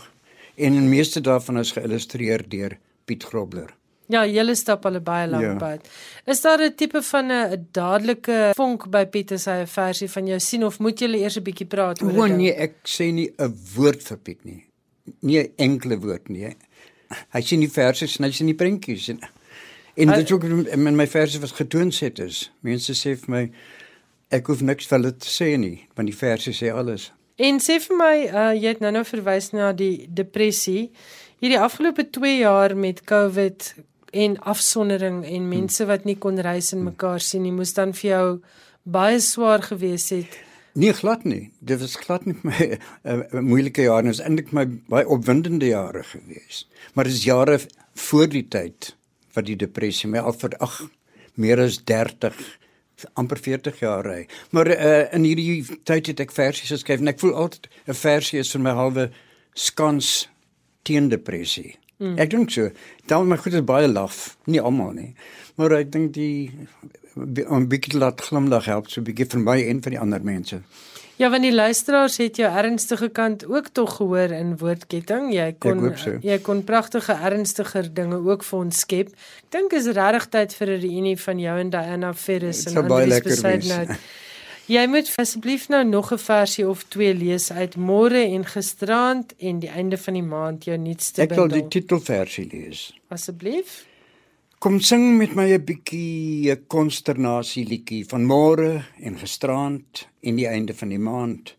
En die meeste daarvan is geïllustreer deur Piet Grobler. Ja, julle stap al baie lank Ja. pad. Is daar 'n tipe van 'n dadelike vonk by Pieter se versie van jou sien of moet julle eers 'n bietjie praat oor O dit? nee, ek sê nie 'n woord vir Piet nie. Nie 'n enkele woord nie. Hy sien die verse en hy sien die prentjies en en dit ook in my verse wat getoonset is. Mense sê vir my ek hoef niks vir hulle te sê nie, want die verse sê alles. En sê vir my, uh, jy het nou-nou verwys na die depressie. Hierdie afgelope 2 jaar met COVID en afsondering en mense wat nie kon reis en mekaar sien nie, moes dan vir jou baie swaar gewees het. Nee, glad nie. Dit was glad nie my uh, moeilike jare, dit was eintlik my baie opwindende jare gewees. Maar dit is jare voor die tyd wat die depressie my al vir ag meer as 30 amper 40 jaar ry. Maar uh, in hierdie tyd het ek versies geskryf en ek voel altyd 'n versie is vir my halwe skans teen depressie. Mm. Ek dink so. Dan my goed is baie laf, nie almal nie. Maar ek dink die 'n bietjie laat glimlag help so 'n bietjie vir my en vir die ander mense. Ja, want die luisteraars het jou ernstige kant ook tog gehoor in woordketting. Jy kon so. jy kon pragtige ernstiger dinge ook vir ons skep. Ek dink is regtig tyd vir 'n reunie van jou en Diana Ferris en Andries wees. Besuidnout. Jy moet asseblief nou nog 'n versie of twee lees uit Môre en Gisterand en die einde van die maand jou nuutste Ek wil die titelversie lees. Asseblief. Kom sing met my 'n bietjie 'n konsternasie liedjie van môre en gisterand en die einde van die maand.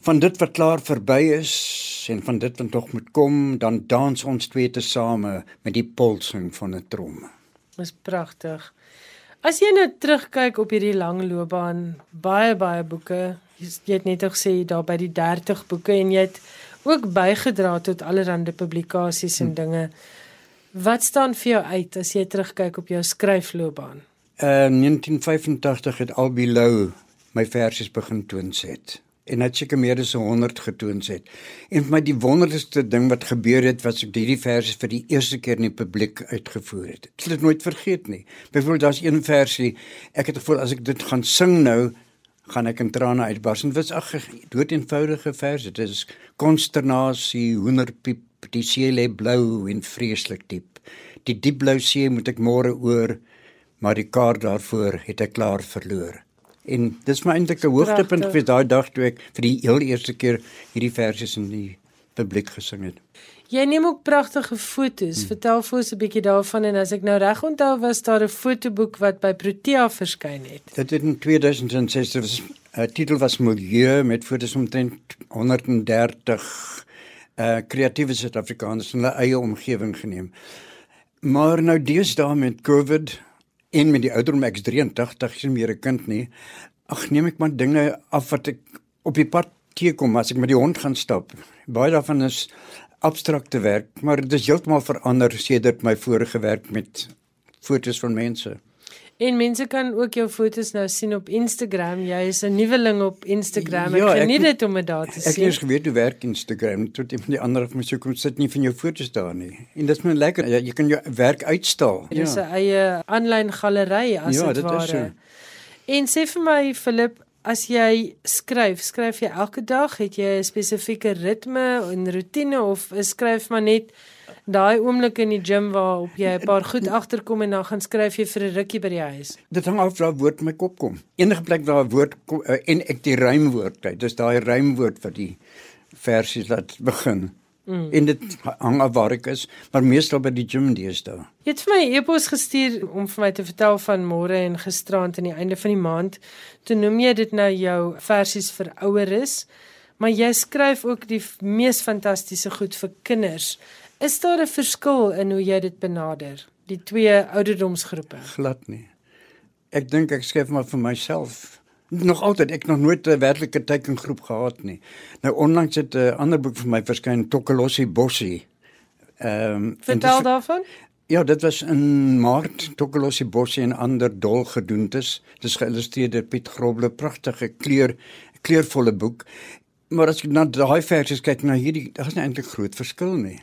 Van dit wat klaar verby is en van dit wat nog moet kom, dan dans ons twee tesame met die polsing van 'n trom. Dis pragtig. As jy nou terugkyk op hierdie lang loopbaan, baie baie boeke. Jy het net gesê daar by die 30 boeke en jy het ook bygedra tot allerlei publikasies en dinge. Wat staan vir jou uit as jy terugkyk op jou skryfloopbaan? Uh 1985 het Albie Lou my versies begin toonset. En hy het seker meer as 100 getoonset. En vir my die wonderlikste ding wat gebeur het was ek hierdie versies vir die eerste keer in die publiek uitgevoer het. Ek sal dit nooit vergeet nie. Byvoorbeeld daar's een versie, ek het gevoel as ek dit gaan sing nou, gaan ek in trane uitbars. En dit was ag dood eenvoudige verse. Dit is konsternasie, hoenderpiep, die see lê blou en vreeslik diep. Die diep blou see moet ek môre oor, maar die kaart daarvoor het ek klaar verloor. En dis my eintlik 'n hoogtepunt vir daai dag toe ek vir die heel eerste keer hierdie versies in die publiek gesing het. Jy neem ook pragtige fotos. Hmm. Vertel vir ons 'n bietjie daarvan en as ek nou reg onthou was daar 'n fotoboek wat by Protea verskyn het. Dit het in 2006 dit was 'n uh, titel was Milieu met fotos omtrent 130 uh kreatiewe Suid-Afrikaners in hulle eie omgewing geneem. Maar nou deesdae met COVID en met die ouderdom ek's 83, ek's nie meer 'n kind nie. Ag neem ek maar dinge af wat ek op die pad teekom as ek met die hond gaan stap. Baie daarvan is abstrakte werk, maar dit is heeltemal verander sedert my vorige werk met fotos van mense. En mense kan ook jou fotos nou sien op Instagram. Jy is 'n nuweling op Instagram. Ek Ja, ek geniet dit om dit daar te Ek het sien. eers geweet hoe werk Instagram tot een van die ander van my so kom sit nie van jou foto's daar nie. En dit is my lekker. Ja, jy kan jou werk uitstal. Dit is 'n eie aanlyn galery as Ja, dit dit is ware. so. En sê vir my Philip, as jy skryf, skryf jy elke dag? Het jy 'n spesifieke ritme en rotine of skryf maar net daai oomblik in die gim waarop jy 'n paar goed agterkom en dan gaan skryf jy vir 'n rukkie by die huis? Dit hang af waar 'n woord in my kop kom. Enige plek waar 'n woord kom uh, en ek die rymwoord kry. Dis daai rymwoord wat die versies laat begin. Mm. En dit hang af waar ek is, maar meestal by die gym deesdae. Jy het vir my 'n e-pos gestuur om vir my te vertel van môre en gisterand aan die einde van die maand. Toe noem jy dit nou jou versies vir oueres, maar jy skryf ook die mees fantastiese goed vir kinders. Is daar 'n verskil in hoe jy dit benader? Die twee ouderdomsgroepe. Glad nie. Ek dink ek skryf maar vir myself. Nog altyd ek nog nooit 'n werklike tekengroep gehad nie. Nou onlangs het 'n ander boek vir my verskyn Tokkolossie Bossie. Ehm dit Vertel is- daarvan? Ja, dit was in Maart, Tokkolossie Bossie en ander dol gedoentes. Dis geïllustreer deur Piet Grobler, pragtige kleur kleurvolle boek. Maar as ek na daai versies kyk na hierdie, daar is nie eintlik groot verskil nie.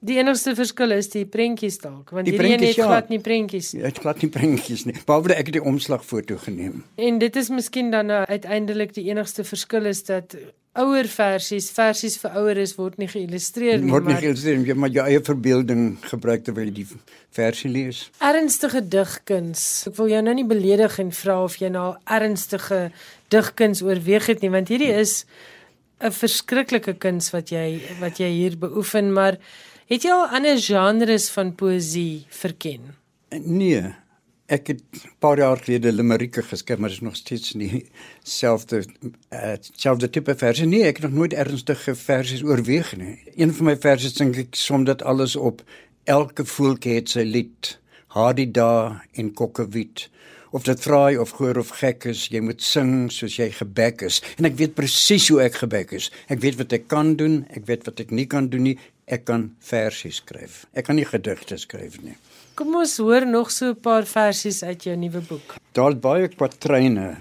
Die enigste verskil is die prentjies dalk, want Die hierdie een het ja. glad nie prentjies nie. Het glad nie prentjies nie. Behalwe ek die omslagfoto geneem. En dit is miskien dan nou uiteindelik die enigste verskil is dat ouer versies, versies vir oueres word nie geïllustreer nie, Word nie geïllustreer, jy maar jou eie verbeelding gebruik terwyl jy die versie lees. ernstige digkuns. Ek wil jou nou nie beledig en vra of jy nou ernstige digkuns oorweeg het nie, want hierdie is 'n verskriklike kuns wat jy wat jy hier beoefen, maar het jy al ander genres van poësie verken? Nee, ek het 'n paar jaar gelede limerieke geskryf, maar dit is nog steeds nie selfde uh, selfde tipe versie nie. Ek het nog nooit ernstige versies oorweeg nie. Een van my versies dink ek som dit alles op. Elke voeltjie het sy lied. Hadida en kokkewiet. Of dit vraai of goor of gek is, jy moet sing soos jy gebek is. En ek weet presies hoe ek gebek is. Ek weet wat ek kan doen, ek weet wat ek nie kan doen nie. Ek kan versies skryf. Ek kan nie gedigte skryf nie. Kom ons hoor nog so 'n paar versies uit jou nuwe boek. Daar's baie kwatryne.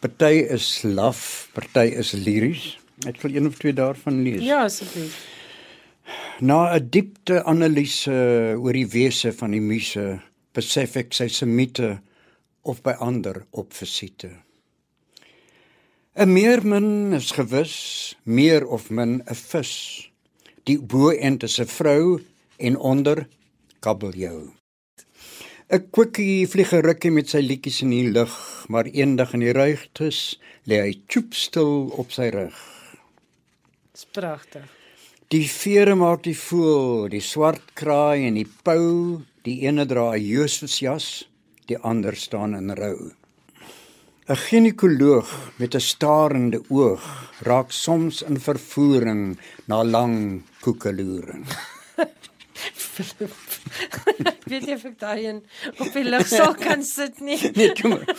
Party is laf, party is liries. Ek wil een of twee daarvan lees. Ja, asseblief. Na 'n diepte analise oor die wese van die muse, besef ek sy semiete of by ander op visite. 'n Meermin is gewis meer of min 'n vis. Die bo-end is 'n vrou en onder kabeljou. 'n Kwikkie vlieg 'n rukkie met sy liedjies in die lug, maar eendag in die ruigtes lê hy choep stil op sy rug. Dis pragtig. Die vere maak die voël, die swart kraai en die pou, die ene dra 'n Jesusjas, die ander staan in rou. 'n Ginekoloog met 'n starende oog raak soms in vervoering na lang koekeloering. Ek weet nie of ek daai een op die lig sal kan sit nie. Nee, kom maar.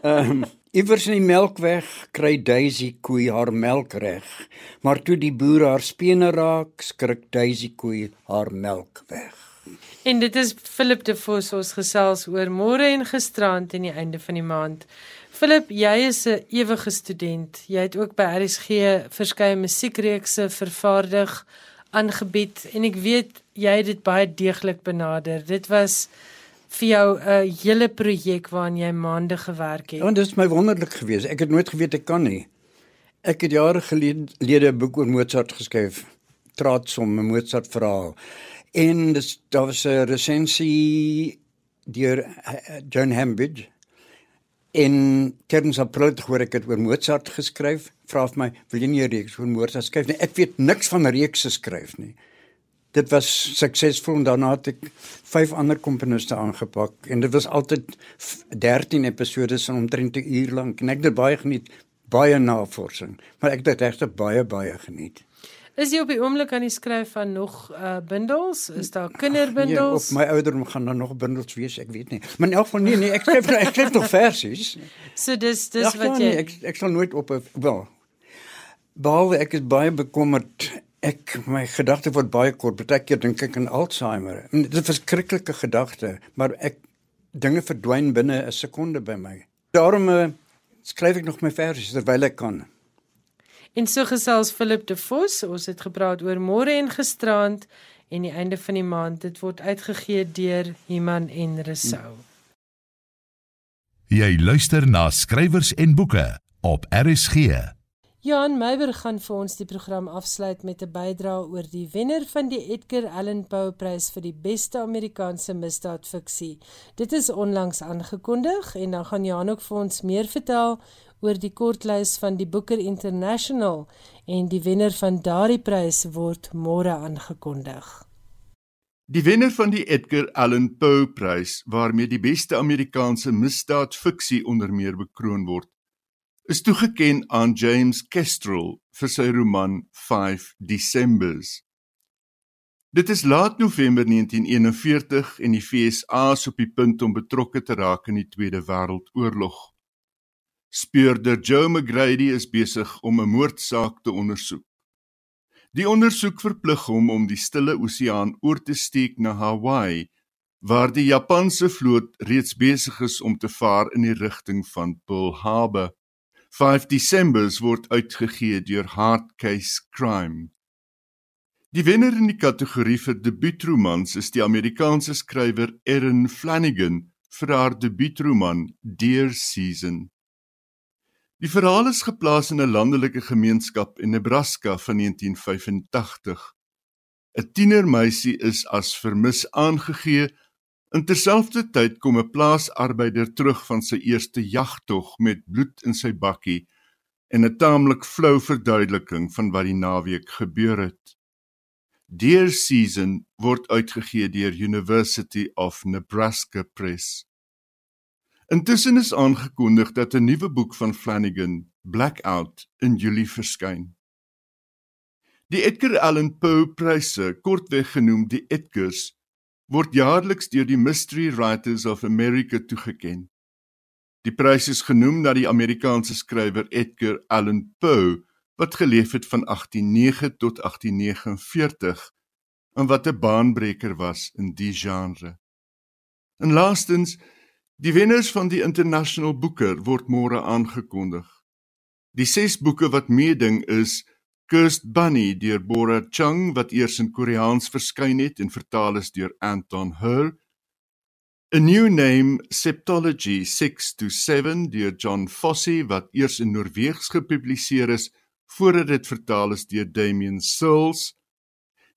Ehm, um, iewers in die melkweg kry Daisy koei haar melk reg, maar toe die boer haar spene raak, skrik Daisy koei haar melk weg. En dit is Philip de Vos ons gesels oor môre en gisterand en die einde van die maand. Philip, jy is 'n ewige student. Jy het ook by RSG verskeie musiekreekse vervaardig, aangebied en ek weet jy het dit baie deeglik benader. Dit was vir jou 'n hele projek waaraan jy maande gewerk het. Ja, dit is my wonderlik geweest. Ek het nooit geweet ek kan nie. Ek het jare gelede 'n boek oor Mozart geskryf, Traatsom, 'n Mozart verhaal. En dis daar was 'n resensie deur John Hambidge. En Terns April het hoor ek het oor Mozart geskryf. Vra vir my, "Wil jy nie 'n reeks oor Mozart skryf nie?" Ek weet niks van reekse skryf nie. Dit was suksesvol en daarna het ek vyf ander komponiste aangepak en dit was altyd 13 episode van omtrent 'n uur lank en ek het baie geniet, baie navorsing, maar ek het regtig baie baie geniet. Is jy op die oomblik aan die skryf van nog uh bundels? Is daar Ja, op kinderbundels? my ouderdom gaan daar nog bundels wees, ek weet nie. Maar in elk geval nee, nee, ek skryf ek skryf nog versies. So dis dis Ag, wat ja, jy nee, ek ek sal nooit op 'n wel. Behalwe ek is baie bekommerd. Ek my gedagte word baie kort. Partykeer dink ek aan Alzheimer. En dit is 'n verskriklike gedagte, maar ek dinge verdwyn binne 'n sekonde by my. Daarom uh, skryf ek nog my versies terwyl ek kan. En so gesels Philip de Vos. Ons het gepraat oor môre en gisterand en die einde van die maand. Dit word uitgegee deur Iman en Resou. Jy luister na skrywers en boeke op RSG. Johan Meiber gaan vir ons die program afsluit met 'n bydrae oor die wenner van die Edgar Allan Poe Prys vir die beste Amerikaanse misdaadfiksie. Dit is onlangs aangekondig en dan gaan Johan ook vir ons meer vertel oor die kortlys van die Booker International en die wenner van daardie prys word môre aangekondig. Die wenner van die Edgar Allan Poe Prys, waarmee die beste Amerikaanse misdaadfiksie onder meer bekroon word, is toegeken aan James Kestrel vir sy roman 5 Decembers. Dit is laat November 1941 en die FSA is op die punt om betrokke te raak in die Tweede Wêreldoorlog. Speurder Joe McGrady is besig om 'n moordsaak te ondersoek. Die ondersoek verplig hom om die Stille Oseaan oor te steek na Hawaii, waar die Japanse vloot reeds besig is om te vaar in die rigting van Pearl Harbor. 5 Decembers word uitgegee deur Hard Case Crime. Die wenner in die kategorie vir debuutromans is die Amerikaanse skrywer Erin Flanagan vir haar debuutroman Deer Season. Die verhaal is geplaas in 'n landelike gemeenskap in Nebraska van 1985. 'n Tienermeisie is as vermis aangegee. Interselfdertyd kom 'n plaasarbeider terug van sy eerste jagtog met bloed in sy bakkie en 'n taamlik flou verduideliking van wat die naweek gebeur het. Deer Season word uitgegee deur University of Nebraska Press. Intussen is aangekondig dat 'n nuwe boek van Flanagan, Blackout, in Julie verskyn. Die Edgar Allan Poe Pryse, kortweg genoem die Edgars, word jaarliks deur die Mystery Writers of America toegekend. Die prys is genoem na die Amerikaanse skrywer Edgar Allan Poe wat geleef het van 1809 tot 1849 en wat 'n baanbreker was in die genre. En laastens, die wenners van die International Booker word môre aangekondig. Die ses boeke wat meeding is Cursed Bunny deur Bora Chung wat eers in Koreaans verskyn het en vertaal is deur Anton Her. A New Name Septology 6 to 7 deur John Fossey wat eers in Noorweegs gepubliseer is voordat dit vertaal is deur Damien Souls.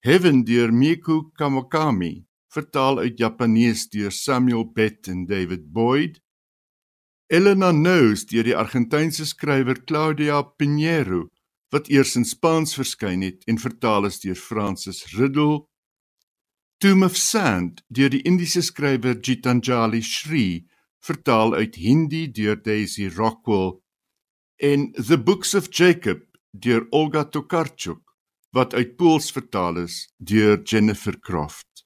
Heaven deur Miku Kamokami, vertaal uit Japanees deur Samuel Bett en David Boyd. Elena Knows deur die Argentynse skrywer Claudia Pinheiro wat eers in Spaans verskyn het en vertaal is deur Francis Riddle. Tomb of Sand deur die Indiese skrywer Gitanjali Shri, vertaal uit Hindi deur Daisy Rockwell. En The Books of Jacob deur Olga Tokarczuk wat uit Pools vertaal is deur Jennifer Croft.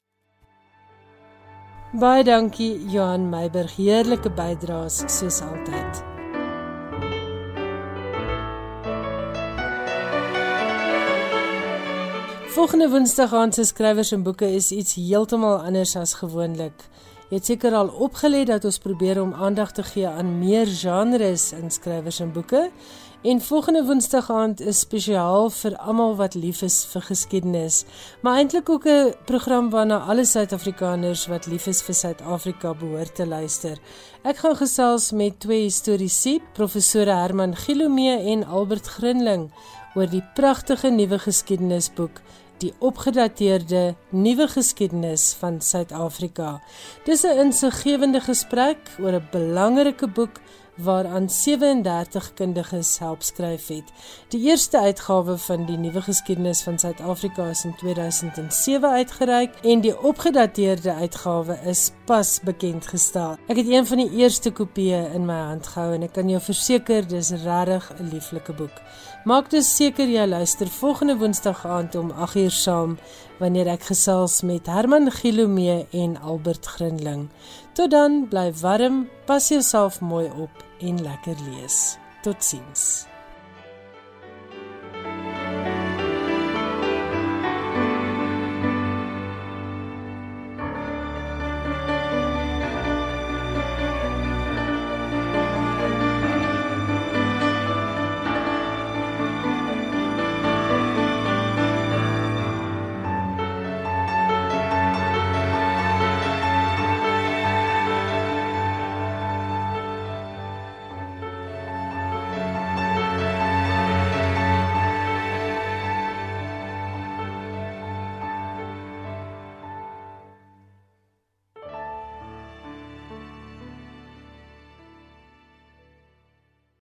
Baie dankie Johan Meiberg, heerlike bydraes soos altyd. Volgende Woensdag aan se skrywers en boeke is iets heeltemal anders as gewoonlik. Jy het seker al opgelet dat ons probeer om aandag te gee aan meer genres in skrywers en boeke En volgende Woensdag aand is spesiaal vir almal wat lief is vir geskiedenis, maar eintlik ook 'n program waarna alle Suid-Afrikaners wat lief is vir Suid-Afrika behoort te luister. Ek gaan gesels met twee historiese, professore Herman Gilomee en Albert Grinling oor die pragtige nuwe geskiedenisboek die opgedateerde nuwe geskiedenis van Suid-Afrika. Dis 'n insiggewende gesprek oor 'n belangrike boek waaraan 37 kundiges help skryf het. Die eerste uitgawe van die nuwe geskiedenis van Suid-Afrika is in 2007 uitgereik en die opgedateerde uitgawe is pas bekend gestel. Ek het een van die eerste kopieë in my hand gehou en ek kan jou verseker dis regtig 'n lieflike boek. Maak dus seker jy luister volgende Woensdag aand om 8uur saam wanneer ek gesels met Herman Gilomee en Albert Grinling. Tot dan, bly warm, pas jouself mooi op en lekker lees. Totsiens.